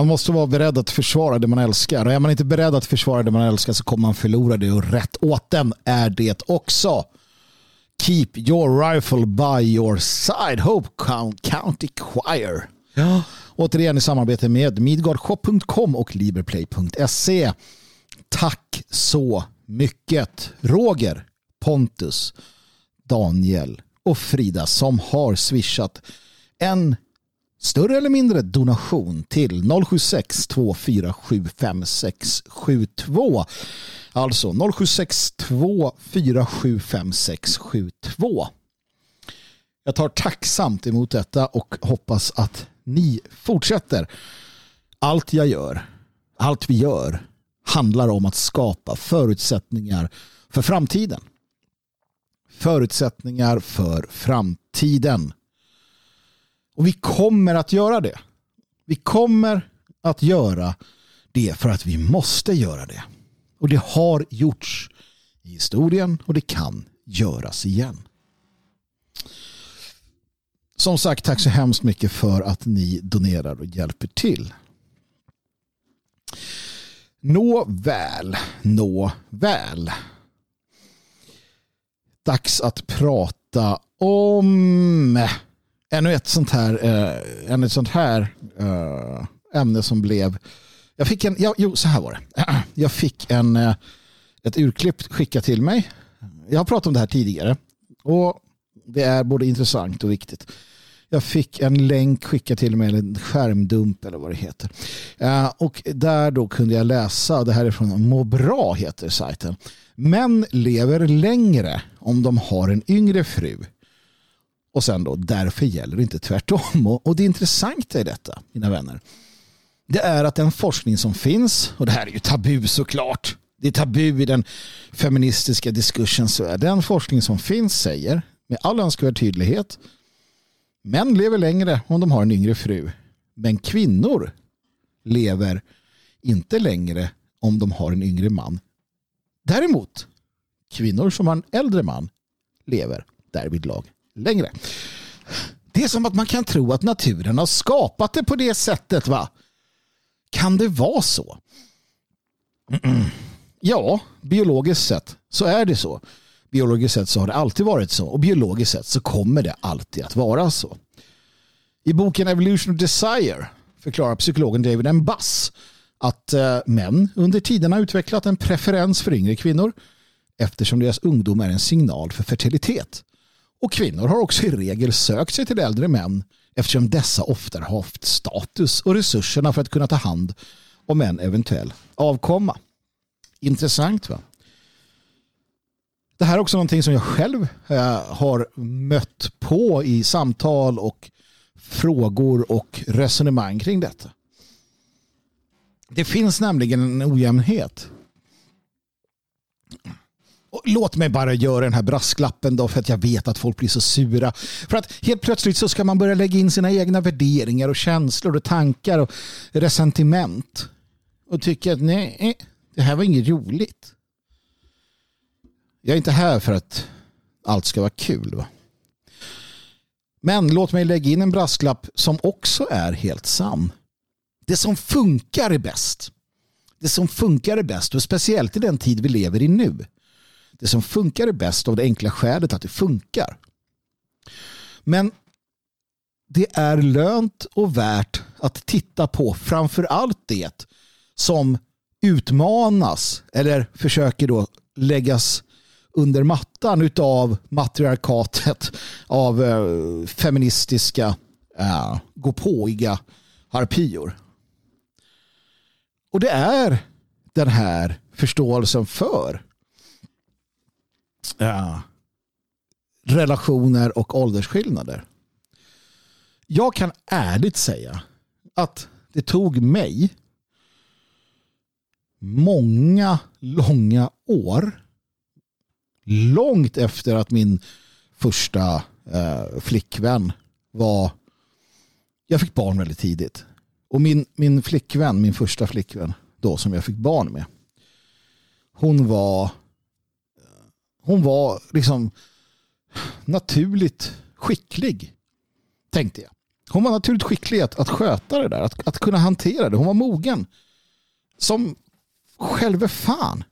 Man måste vara beredd att försvara det man älskar. Och är man inte beredd att försvara det man älskar så kommer man förlora det. Och rätt åt den är det också. Keep your rifle by your side. Hope County Choir. Ja. Återigen i samarbete med midgardshop.com och liberplay.se. Tack så mycket Roger, Pontus, Daniel och Frida som har swishat en större eller mindre donation till 076 247 5672. Alltså 076 247 5672. Jag tar tacksamt emot detta och hoppas att ni fortsätter. Allt jag gör, allt vi gör handlar om att skapa förutsättningar för framtiden. Förutsättningar för framtiden. Och vi kommer att göra det. Vi kommer att göra det för att vi måste göra det. Och det har gjorts i historien och det kan göras igen. Som sagt, tack så hemskt mycket för att ni donerar och hjälper till. Nå väl, nå väl. Dags att prata om ännu ett sånt här, eh, ännu ett sånt här eh, ämne som blev jag fick en, ja, jo så här var det. Jag fick en, eh, ett urklipp skickat till mig. Jag har pratat om det här tidigare och det är både intressant och viktigt. Jag fick en länk skickad till mig, eller en skärmdump eller vad det heter. Eh, och där då kunde jag läsa, det här är från Må bra heter sajten. Män lever längre om de har en yngre fru. Och sen då, därför gäller det inte tvärtom. Och, och det intressanta i detta, mina vänner, det är att den forskning som finns, och det här är ju tabu såklart, det är tabu i den feministiska diskursen, så är den forskning som finns säger med all önskvärd tydlighet män lever längre om de har en yngre fru. Men kvinnor lever inte längre om de har en yngre man. Däremot, kvinnor som har en äldre man lever därvidlag längre. Det är som att man kan tro att naturen har skapat det på det sättet. va? Kan det vara så? Ja, biologiskt sett så är det så. Biologiskt sett så har det alltid varit så och biologiskt sett så kommer det alltid att vara så. I boken Evolution of Desire förklarar psykologen David M. Bass att eh, män under tiden har utvecklat en preferens för yngre kvinnor eftersom deras ungdom är en signal för fertilitet. Och kvinnor har också i regel sökt sig till äldre män eftersom dessa ofta har haft status och resurserna för att kunna ta hand om en eventuell avkomma. Intressant va? Det här är också någonting som jag själv eh, har mött på i samtal och frågor och resonemang kring detta. Det finns nämligen en ojämnhet. Och låt mig bara göra den här brasklappen då för att jag vet att folk blir så sura. För att helt plötsligt så ska man börja lägga in sina egna värderingar och känslor och tankar och resentiment. Och tycka att nej, eh, det här var inget roligt. Jag är inte här för att allt ska vara kul. Va? Men låt mig lägga in en brasklapp som också är helt sann. Det som funkar är bäst. Det som funkar är bäst och speciellt i den tid vi lever i nu. Det som funkar är bäst av det enkla skälet att det funkar. Men det är lönt och värt att titta på framför allt det som utmanas eller försöker då läggas under mattan utav matriarkatet av eh, feministiska eh, gåpåiga harpior. Och det är den här förståelsen för ja, relationer och åldersskillnader. Jag kan ärligt säga att det tog mig många långa år långt efter att min första eh, flickvän var jag fick barn väldigt tidigt. Och min, min flickvän, min första flickvän då som jag fick barn med hon var hon var liksom naturligt skicklig. Tänkte jag. Hon var naturligt skicklig att, att sköta det där. Att, att kunna hantera det. Hon var mogen. Som själve fan.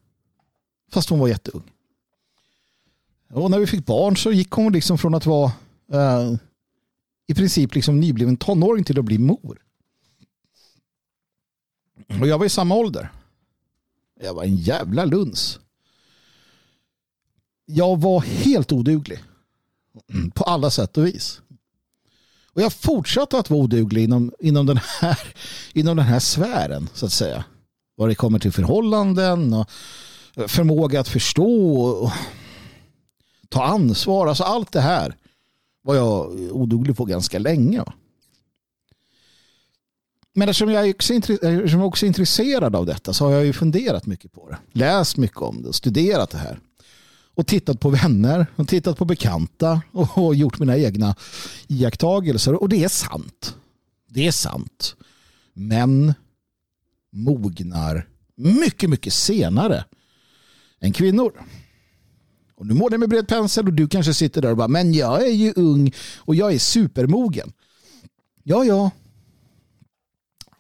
Fast hon var jätteung. Och när vi fick barn så gick hon liksom från att vara eh, i princip liksom nybliven tonåring till att bli mor. Och jag var i samma ålder. Jag var en jävla luns jag var helt oduglig. På alla sätt och vis. Och jag fortsatte att vara oduglig inom, inom, den här, inom den här sfären så att säga. Vad det kommer till förhållanden och förmåga att förstå och ta ansvar. Alltså allt det här var jag oduglig på ganska länge. Men eftersom jag, också eftersom jag också är intresserad av detta så har jag ju funderat mycket på det. Läst mycket om det och studerat det här och tittat på vänner och tittat på bekanta och gjort mina egna iakttagelser. Och det är sant. Det är sant. Män mognar mycket, mycket senare än kvinnor. Och nu målar jag med bred pensel och du kanske sitter där och bara, men jag är ju ung och jag är supermogen. Ja, ja.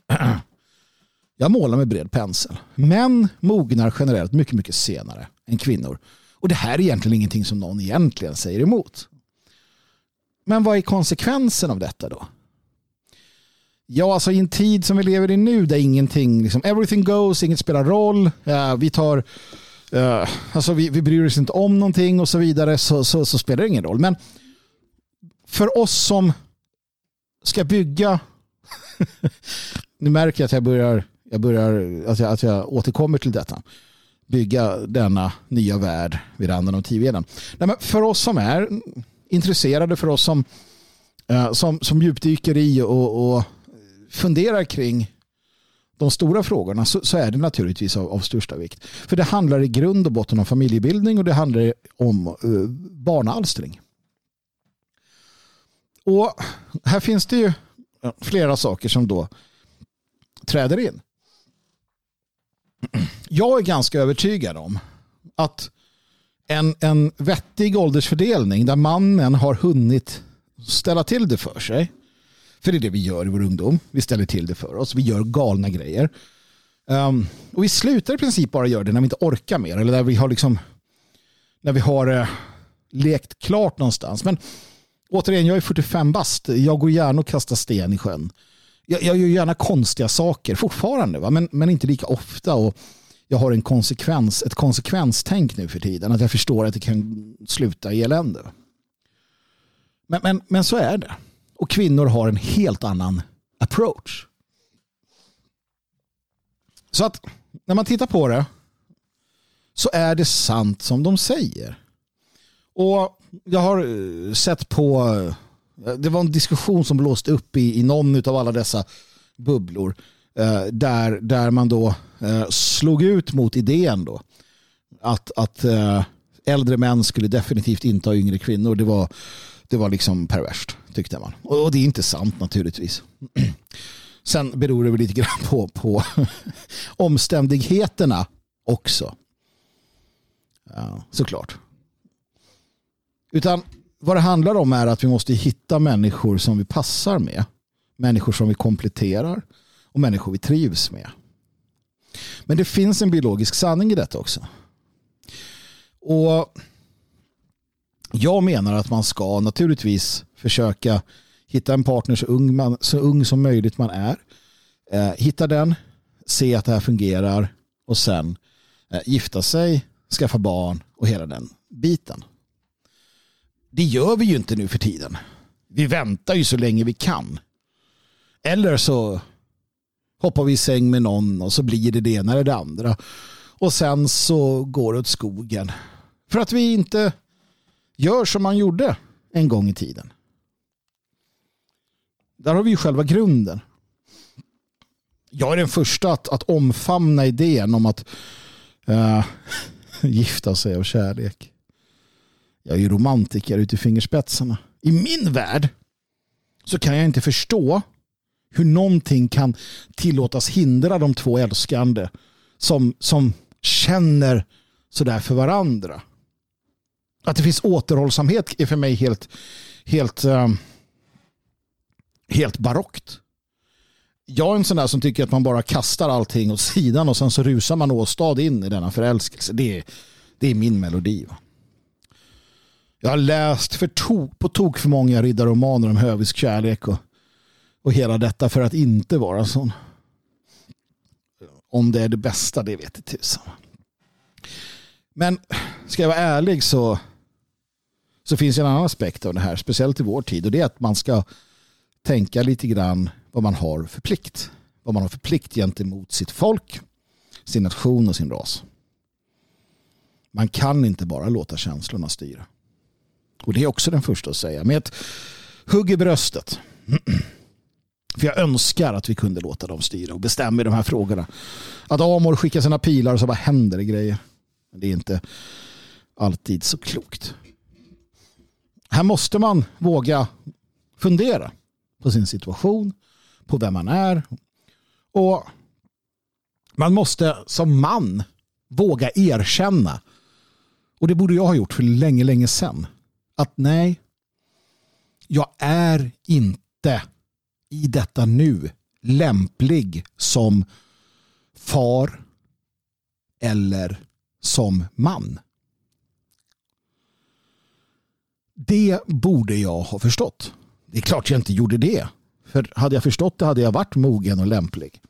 Jag målar med bred pensel. Män mognar generellt mycket, mycket senare än kvinnor. Och det här är egentligen ingenting som någon egentligen säger emot. Men vad är konsekvensen av detta då? Ja, alltså i en tid som vi lever i nu där ingenting, liksom, everything goes, inget spelar roll. Uh, vi tar, uh, alltså vi, vi bryr oss inte om någonting och så vidare så, så, så spelar det ingen roll. Men för oss som ska bygga, nu märker jag att jag börjar, jag börjar att, jag, att jag återkommer till detta, bygga denna nya värld vid randen av tidveden. För oss som är intresserade, för oss som, eh, som, som djupdyker i och, och funderar kring de stora frågorna så, så, är det naturligtvis av, av, största vikt. För det handlar i grund och botten om familjebildning och det handlar om uh, barnalstring. Och här finns det ju flera saker som då träder in. Jag är ganska övertygad om att en, en vettig åldersfördelning där mannen har hunnit ställa till det för sig för det är det vi gör i vår ungdom. Vi ställer till det för oss. Vi gör galna grejer. Um, och vi slutar i princip bara göra det när vi inte orkar mer. Eller när vi har, liksom, när vi har uh, lekt klart någonstans. Men återigen, jag är 45 bast. Jag går gärna och kastar sten i sjön. Jag, jag gör gärna konstiga saker fortfarande. Va? Men, men inte lika ofta. Och jag har en konsekvens, ett konsekvenstänk nu för tiden. Att jag förstår att det kan sluta i elände. Men, men, men så är det. Och kvinnor har en helt annan approach. Så att när man tittar på det så är det sant som de säger. Och jag har eh, sett på, eh, det var en diskussion som blåste upp i, i någon av alla dessa bubblor eh, där, där man då eh, slog ut mot idén då att, att eh, äldre män skulle definitivt inte ha yngre kvinnor. Det var det var liksom perverst tyckte man. Och det är inte sant naturligtvis. Sen beror det väl lite grann på, på omständigheterna också. Ja, såklart. Utan vad det handlar om är att vi måste hitta människor som vi passar med. Människor som vi kompletterar och människor vi trivs med. Men det finns en biologisk sanning i detta också. Och jag menar att man ska naturligtvis försöka hitta en partner så ung, man, så ung som möjligt man är. Eh, hitta den, se att det här fungerar och sen eh, gifta sig, skaffa barn och hela den biten. Det gör vi ju inte nu för tiden. Vi väntar ju så länge vi kan. Eller så hoppar vi i säng med någon och så blir det det ena eller det andra. Och sen så går det åt skogen. För att vi inte Gör som man gjorde en gång i tiden. Där har vi ju själva grunden. Jag är den första att, att omfamna idén om att uh, gifta sig av kärlek. Jag är ju romantiker ut i fingerspetsarna. I min värld så kan jag inte förstå hur någonting kan tillåtas hindra de två älskande som, som känner sådär för varandra. Att det finns återhållsamhet är för mig helt, helt, ehm, helt barockt. Jag är en sån där som tycker att man bara kastar allting åt sidan och sen så rusar man åstad in i denna förälskelse. Det är, det är min melodi. Va? Jag har läst för to på tok för många riddarromaner om hövisk kärlek och, och hela detta för att inte vara sån. Om det är det bästa, det vet jag tusan. Men ska jag vara ärlig så så finns det en annan aspekt av det här, speciellt i vår tid och det är att man ska tänka lite grann vad man har för plikt. Vad man har för plikt gentemot sitt folk, sin nation och sin ras. Man kan inte bara låta känslorna styra. Och det är också den första att säga. Med ett hugg i bröstet. För jag önskar att vi kunde låta dem styra och bestämma i de här frågorna. Att Amor skickar sina pilar och så bara händer det grejer. Men det är inte alltid så klokt. Här måste man våga fundera på sin situation, på vem man är. Och man måste som man våga erkänna, och det borde jag ha gjort för länge, länge sedan, att nej, jag är inte i detta nu lämplig som far eller som man. Det borde jag ha förstått. Det är klart jag inte gjorde det. För hade jag förstått det hade jag varit mogen och lämplig.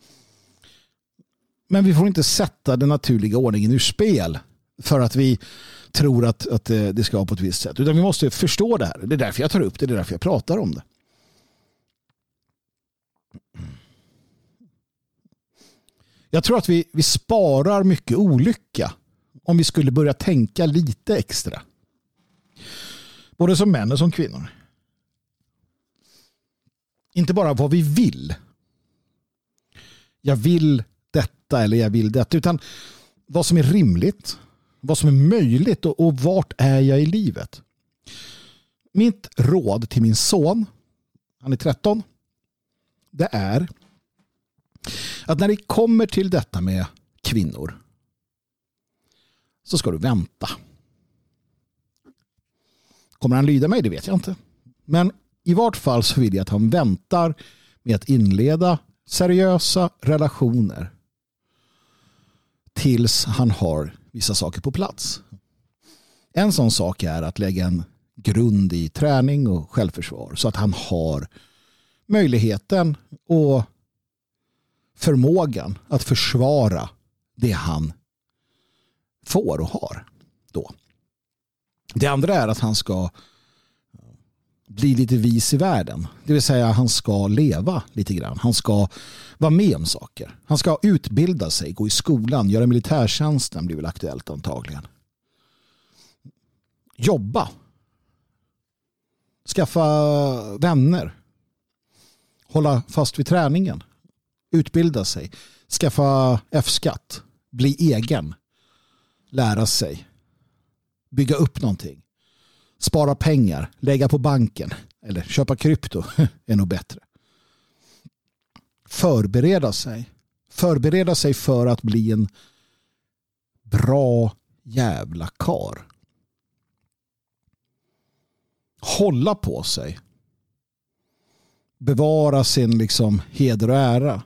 Men vi får inte sätta den naturliga ordningen ur spel för att vi tror att, att det ska vara på ett visst sätt. Utan vi måste förstå det här. Det är därför jag tar upp det, det är därför jag pratar om det. Jag tror att vi, vi sparar mycket olycka om vi skulle börja tänka lite extra. Både som män och som kvinnor. Inte bara vad vi vill. Jag vill detta eller jag vill detta. Utan vad som är rimligt. Vad som är möjligt och, och vart är jag i livet. Mitt råd till min son, han är 13, det är att när det kommer till detta med kvinnor så ska du vänta. Kommer han lyda mig? Det vet jag inte. Men i vart fall så vill jag att han väntar med att inleda seriösa relationer tills han har vissa saker på plats. En sån sak är att lägga en grund i träning och självförsvar så att han har möjligheten och förmågan att försvara det han får och har. Då. Det andra är att han ska bli lite vis i världen. Det vill säga han ska leva lite grann. Han ska vara med om saker. Han ska utbilda sig, gå i skolan, göra militärtjänsten blir väl aktuellt antagligen. Jobba. Skaffa vänner. Hålla fast vid träningen. Utbilda sig. Skaffa F-skatt. Bli egen. Lära sig. Bygga upp någonting spara pengar, lägga på banken eller köpa krypto är nog bättre. Förbereda sig. Förbereda sig för att bli en bra jävla kar. Hålla på sig. Bevara sin liksom heder och ära.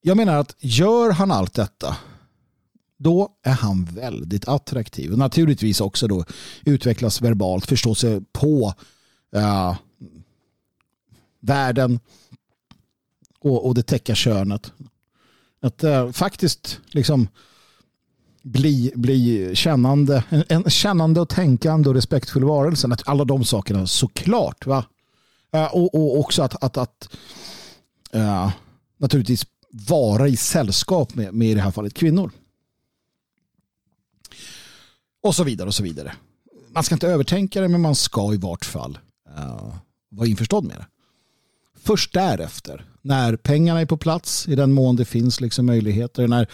Jag menar att gör han allt detta då är han väldigt attraktiv. Och naturligtvis också då utvecklas verbalt, förstå sig på uh, världen och, och det täcka könet. Att uh, faktiskt liksom bli, bli kännande, en, en kännande och tänkande och respektfull varelse. Alla de sakerna såklart. Va? Uh, och, och också att, att, att uh, naturligtvis vara i sällskap med, med i det här fallet kvinnor. Och så vidare och så vidare. Man ska inte övertänka det men man ska i vart fall uh, vara införstådd med det. Först därefter, när pengarna är på plats i den mån det finns liksom möjligheter, när,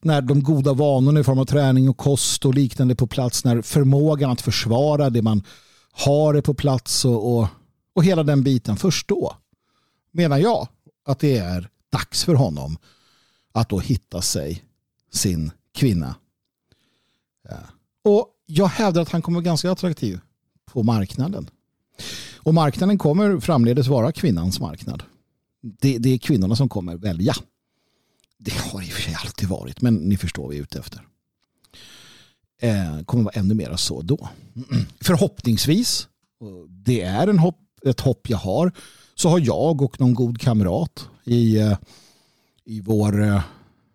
när de goda vanorna i form av träning och kost och liknande är på plats, när förmågan att försvara det man har är på plats och, och, och hela den biten, först då menar jag att det är dags för honom att då hitta sig sin kvinna. Och jag hävdar att han kommer vara ganska attraktiv på marknaden. Och marknaden kommer framledes vara kvinnans marknad. Det, det är kvinnorna som kommer välja. Det har i och för sig alltid varit, men ni förstår vad vi är ute efter. Eh, kommer vara ännu mer så då. Förhoppningsvis, det är en hopp, ett hopp jag har, så har jag och någon god kamrat i, eh, i vår, eh,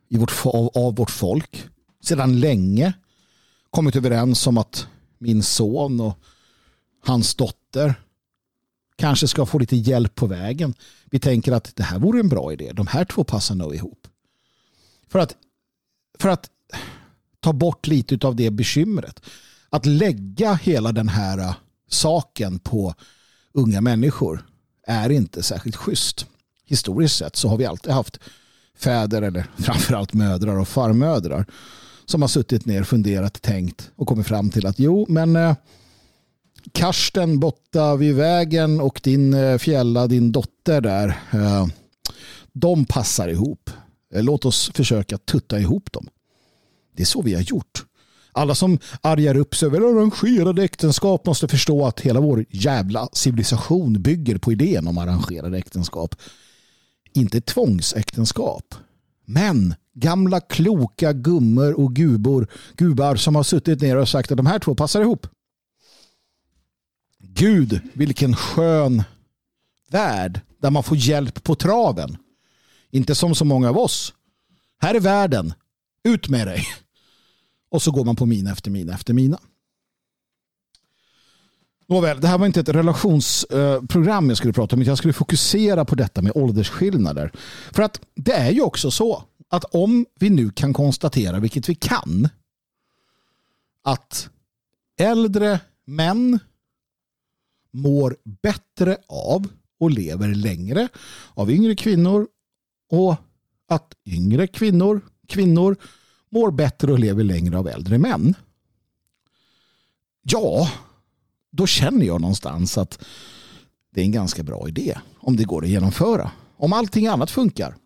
i vårt, av, av vårt folk sedan länge kommit överens om att min son och hans dotter kanske ska få lite hjälp på vägen. Vi tänker att det här vore en bra idé. De här två passar nog ihop. För att, för att ta bort lite av det bekymret. Att lägga hela den här saken på unga människor är inte särskilt schysst. Historiskt sett så har vi alltid haft fäder eller framförallt mödrar och farmödrar som har suttit ner, funderat, tänkt och kommit fram till att jo, men eh, Karsten borta vid vägen och din eh, Fjälla, din dotter där, eh, de passar ihop. Eh, låt oss försöka tutta ihop dem. Det är så vi har gjort. Alla som argar upp sig över arrangerade äktenskap måste förstå att hela vår jävla civilisation bygger på idén om arrangerade äktenskap. Inte tvångsäktenskap. Men gamla kloka gummor och gubor, gubar som har suttit ner och sagt att de här två passar ihop. Gud, vilken skön värld där man får hjälp på traven. Inte som så många av oss. Här är världen. Ut med dig. Och så går man på mina efter mina efter mina. Nåväl, det här var inte ett relationsprogram jag skulle prata om. Jag skulle fokusera på detta med åldersskillnader. För att det är ju också så att om vi nu kan konstatera, vilket vi kan, att äldre män mår bättre av och lever längre av yngre kvinnor och att yngre kvinnor, kvinnor mår bättre och lever längre av äldre män. Ja, då känner jag någonstans att det är en ganska bra idé om det går att genomföra. Om allting annat funkar.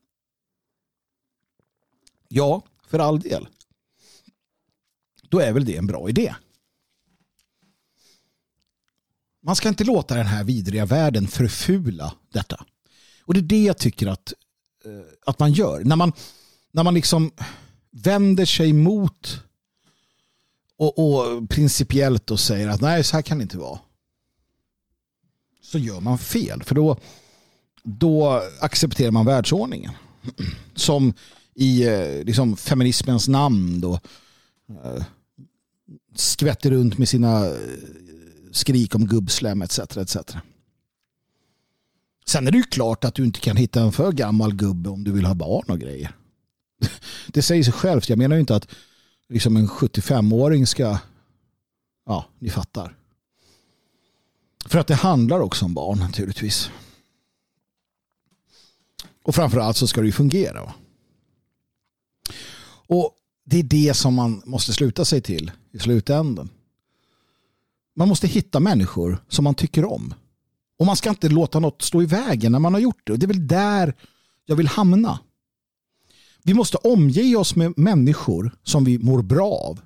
Ja, för all del. Då är väl det en bra idé. Man ska inte låta den här vidriga världen förfula detta. Och det är det jag tycker att, eh, att man gör. När man, när man liksom vänder sig mot och, och principiellt och säger att nej, så här kan det inte vara. Så gör man fel. För då, då accepterar man världsordningen. Som i eh, liksom, feminismens namn då eh, skvätter runt med sina eh, skrik om gubbslem etc. etc. Sen är det ju klart att du inte kan hitta en för gammal gubbe om du vill ha barn och grejer. Det säger sig självt. Jag menar ju inte att liksom en 75-åring ska... Ja, ni fattar. För att det handlar också om barn naturligtvis. Och framförallt så ska det ju fungera. Och det är det som man måste sluta sig till i slutändan. Man måste hitta människor som man tycker om. Och man ska inte låta något stå i vägen när man har gjort det. Och det är väl där jag vill hamna. Vi måste omge oss med människor som vi mår bra av.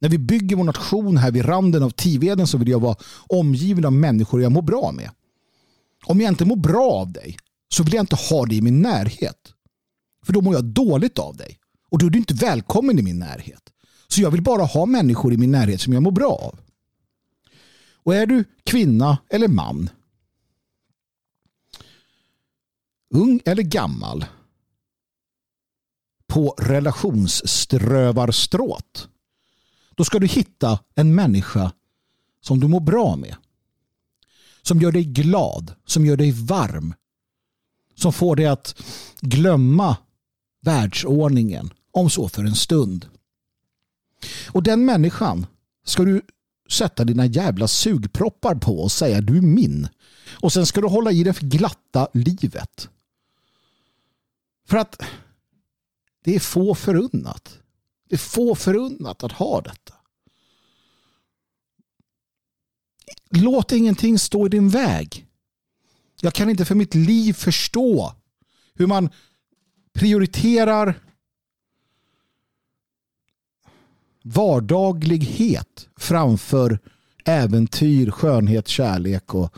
När vi bygger vår nation här vid randen av Tiveden så vill jag vara omgiven av människor jag mår bra med. Om jag inte mår bra av dig så vill jag inte ha dig i min närhet. För då mår jag dåligt av dig. Och då är du inte välkommen i min närhet. Så jag vill bara ha människor i min närhet som jag mår bra av. Och är du kvinna eller man, ung eller gammal, på relationsströvarstråt, då ska du hitta en människa som du mår bra med. Som gör dig glad, som gör dig varm. Som får dig att glömma världsordningen, om så för en stund. Och den människan ska du sätta dina jävla sugproppar på och säga du är min. Och sen ska du hålla i det för glatta livet. För att det är få förunnat. Det är få förunnat att ha detta. Låt ingenting stå i din väg. Jag kan inte för mitt liv förstå hur man prioriterar vardaglighet framför äventyr, skönhet, kärlek och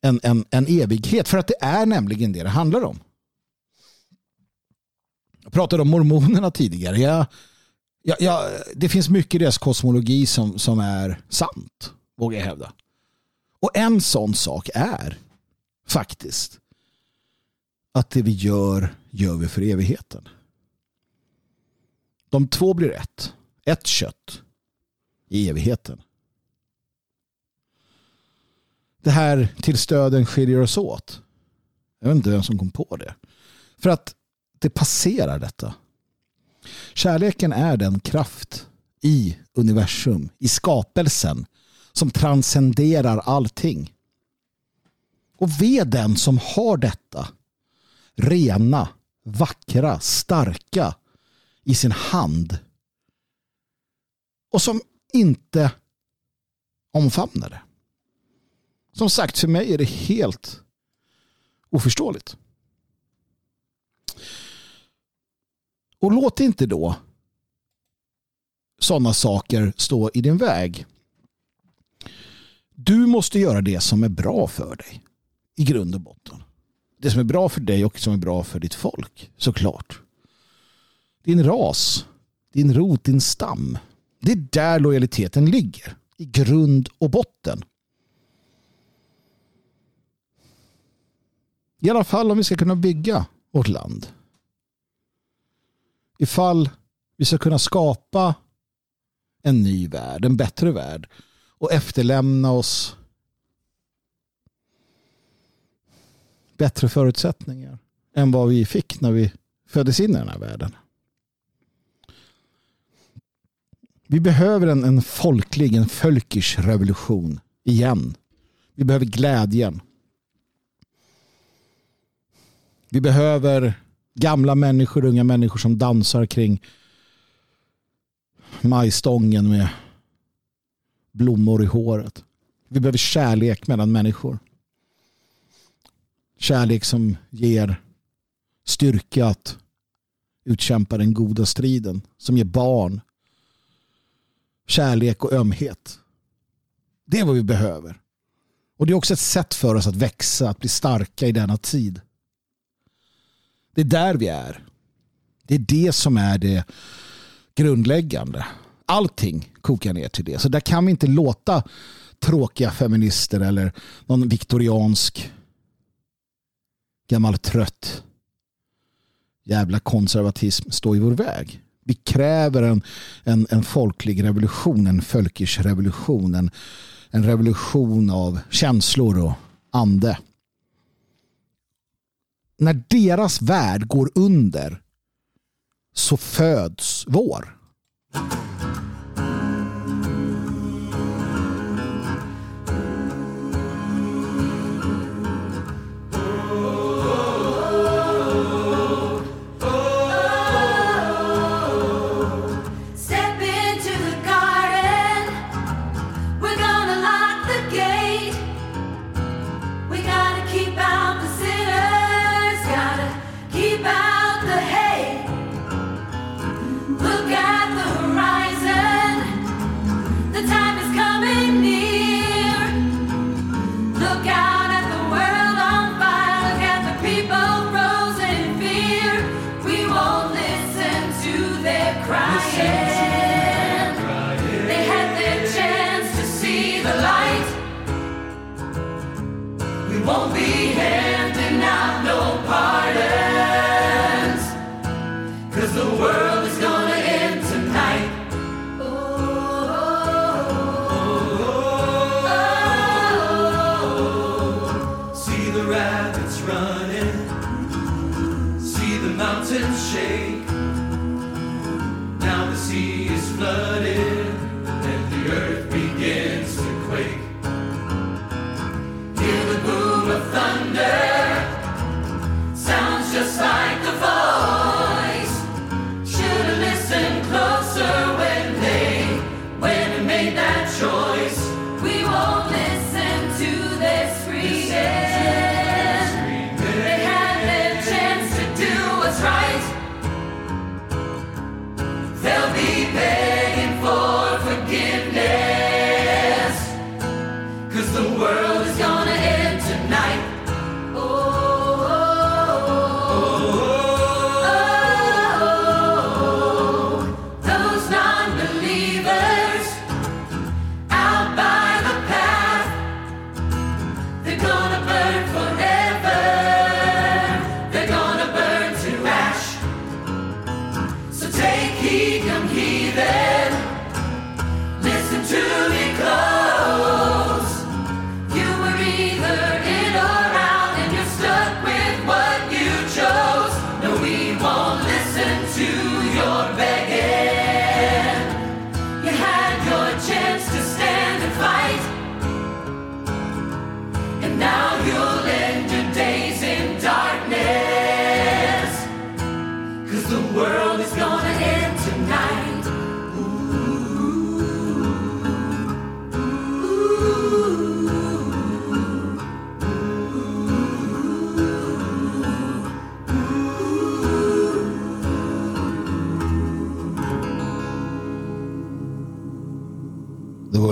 en, en, en evighet. För att det är nämligen det det handlar om. Jag pratade om mormonerna tidigare. Jag, jag, jag, det finns mycket i deras kosmologi som, som är sant, vågar jag hävda. Och en sån sak är faktiskt att det vi gör, gör vi för evigheten. De två blir ett. Ett kött i evigheten. Det här till stöden skiljer oss åt. Jag vet inte vem som kom på det. För att det passerar detta. Kärleken är den kraft i universum, i skapelsen som transcenderar allting. Och ve den som har detta rena, vackra, starka i sin hand och som inte omfamnar det. Som sagt, för mig är det helt oförståeligt. Och låt inte då sådana saker stå i din väg. Du måste göra det som är bra för dig i grund och botten. det som är bra för dig och som är bra för ditt folk. Såklart. Din ras, din rot, din stam. Det är där lojaliteten ligger. I grund och botten. I alla fall om vi ska kunna bygga vårt land. Ifall vi ska kunna skapa en ny värld, en bättre värld och efterlämna oss bättre förutsättningar än vad vi fick när vi föddes in i den här världen. Vi behöver en, en folklig, en folkish revolution igen. Vi behöver glädjen. Vi behöver gamla människor, unga människor som dansar kring majstången med blommor i håret. Vi behöver kärlek mellan människor. Kärlek som ger styrka att utkämpa den goda striden. Som ger barn kärlek och ömhet. Det är vad vi behöver. Och det är också ett sätt för oss att växa, att bli starka i denna tid. Det är där vi är. Det är det som är det grundläggande. Allting kokar ner till det. Så där kan vi inte låta tråkiga feminister eller någon viktoriansk gammal trött jävla konservatism stå i vår väg. Vi kräver en, en, en folklig revolution, en folkish revolution, en, en revolution av känslor och ande. När deras värld går under så föds vår.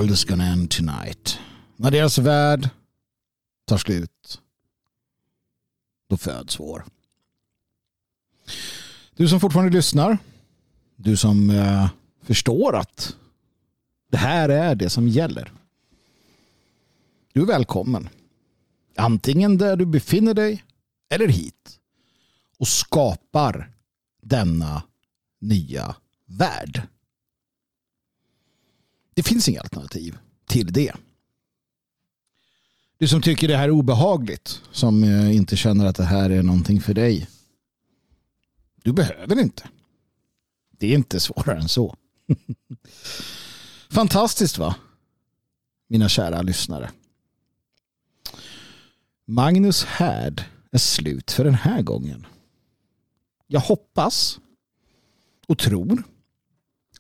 World is gonna end tonight. När deras värld tar slut. då föds vår. Du som fortfarande lyssnar, du som eh, förstår att det här är det som gäller. Du är välkommen. Antingen där du befinner dig eller hit och skapar denna nya värld. Det finns inga alternativ till det. Du som tycker det här är obehagligt, som eh, inte känner att det här är någonting för dig. Du behöver inte. Det är inte svårare än så. Fantastiskt va? Mina kära lyssnare. Magnus härd är slut för den här gången. Jag hoppas och tror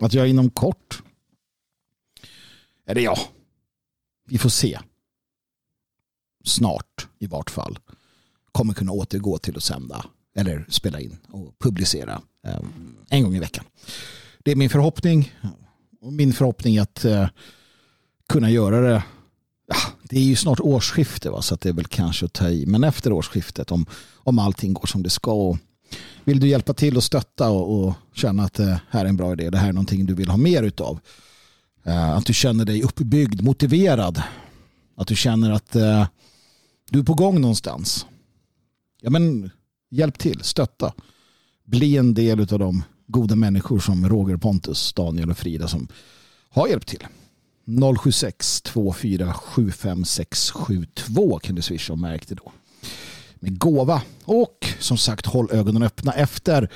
att jag inom kort, eller ja, vi får se, snart i vart fall, kommer kunna återgå till att sända eller spela in och publicera eh, en gång i veckan. Det är min förhoppning och min förhoppning är att eh, kunna göra det ja, det är ju snart årsskifte va? så att det är väl kanske att ta i. Men efter årsskiftet om, om allting går som det ska. Och vill du hjälpa till och stötta och, och känna att det här är en bra idé. Det här är någonting du vill ha mer utav. Eh, att du känner dig uppbyggd, motiverad. Att du känner att eh, du är på gång någonstans. Ja men hjälp till, stötta. Bli en del av de goda människor som Roger Pontus, Daniel och Frida som har hjälpt till. 076 2475672 kan du swisha och märk det då. Med gåva. Och som sagt håll ögonen öppna efter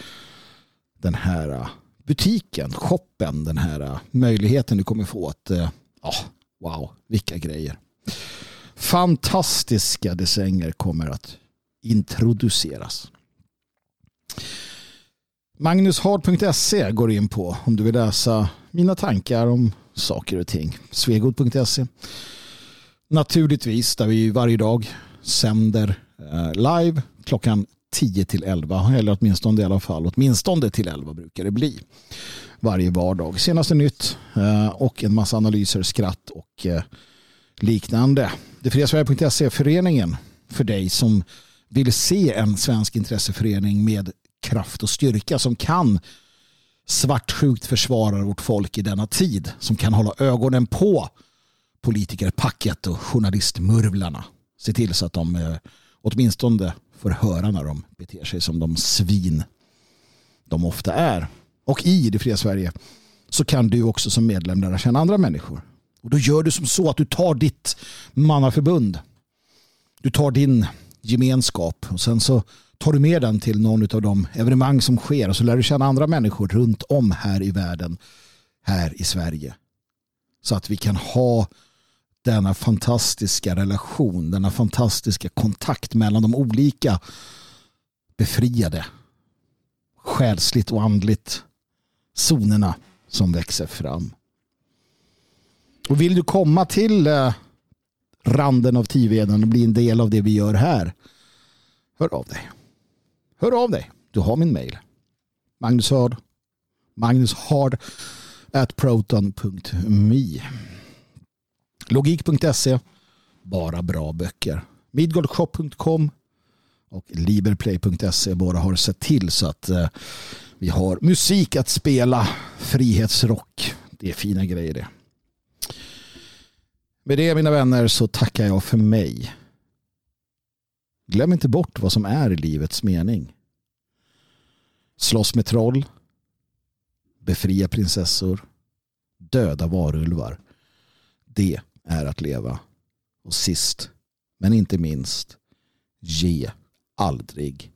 den här eh, butiken, shoppen, den här eh, möjligheten du kommer få att, oh, wow, vilka grejer. Fantastiska designer kommer att introduceras. Magnushard.se går in på om du vill läsa mina tankar om saker och ting. Svegod.se Naturligtvis där vi varje dag sänder eh, live klockan 10 till 11 eller åtminstone i alla fall åtminstone till 11 brukar det bli varje vardag. Senaste nytt eh, och en massa analyser, skratt och eh, liknande. Det fria föreningen för dig som vill se en svensk intresseförening med kraft och styrka som kan svartsjukt försvara vårt folk i denna tid. Som kan hålla ögonen på politikerpacket och journalistmurvlarna. Se till så att de eh, åtminstone får höra när de beter sig som de svin de ofta är. Och i det fria Sverige så kan du också som medlem lära känna andra människor. Och då gör du som så att du tar ditt mannaförbund. Du tar din gemenskap och sen så tar du med den till någon av de evenemang som sker och så lär du känna andra människor runt om här i världen, här i Sverige. Så att vi kan ha denna fantastiska relation, denna fantastiska kontakt mellan de olika befriade, själsligt och andligt zonerna som växer fram. Och vill du komma till eh, randen av Tiveden och bli en del av det vi gör här, hör av dig. Hör av dig. Du har min mail. Magnus Hard. Magnus Hard at proton.me Logik.se Bara bra böcker. Midgoldshop.com och liberplay.se bara har sett till så att eh, vi har musik att spela. Frihetsrock. Det är fina grejer det. Med det mina vänner så tackar jag för mig. Glöm inte bort vad som är livets mening. Slåss med troll. Befria prinsessor. Döda varulvar. Det är att leva. Och sist, men inte minst, ge aldrig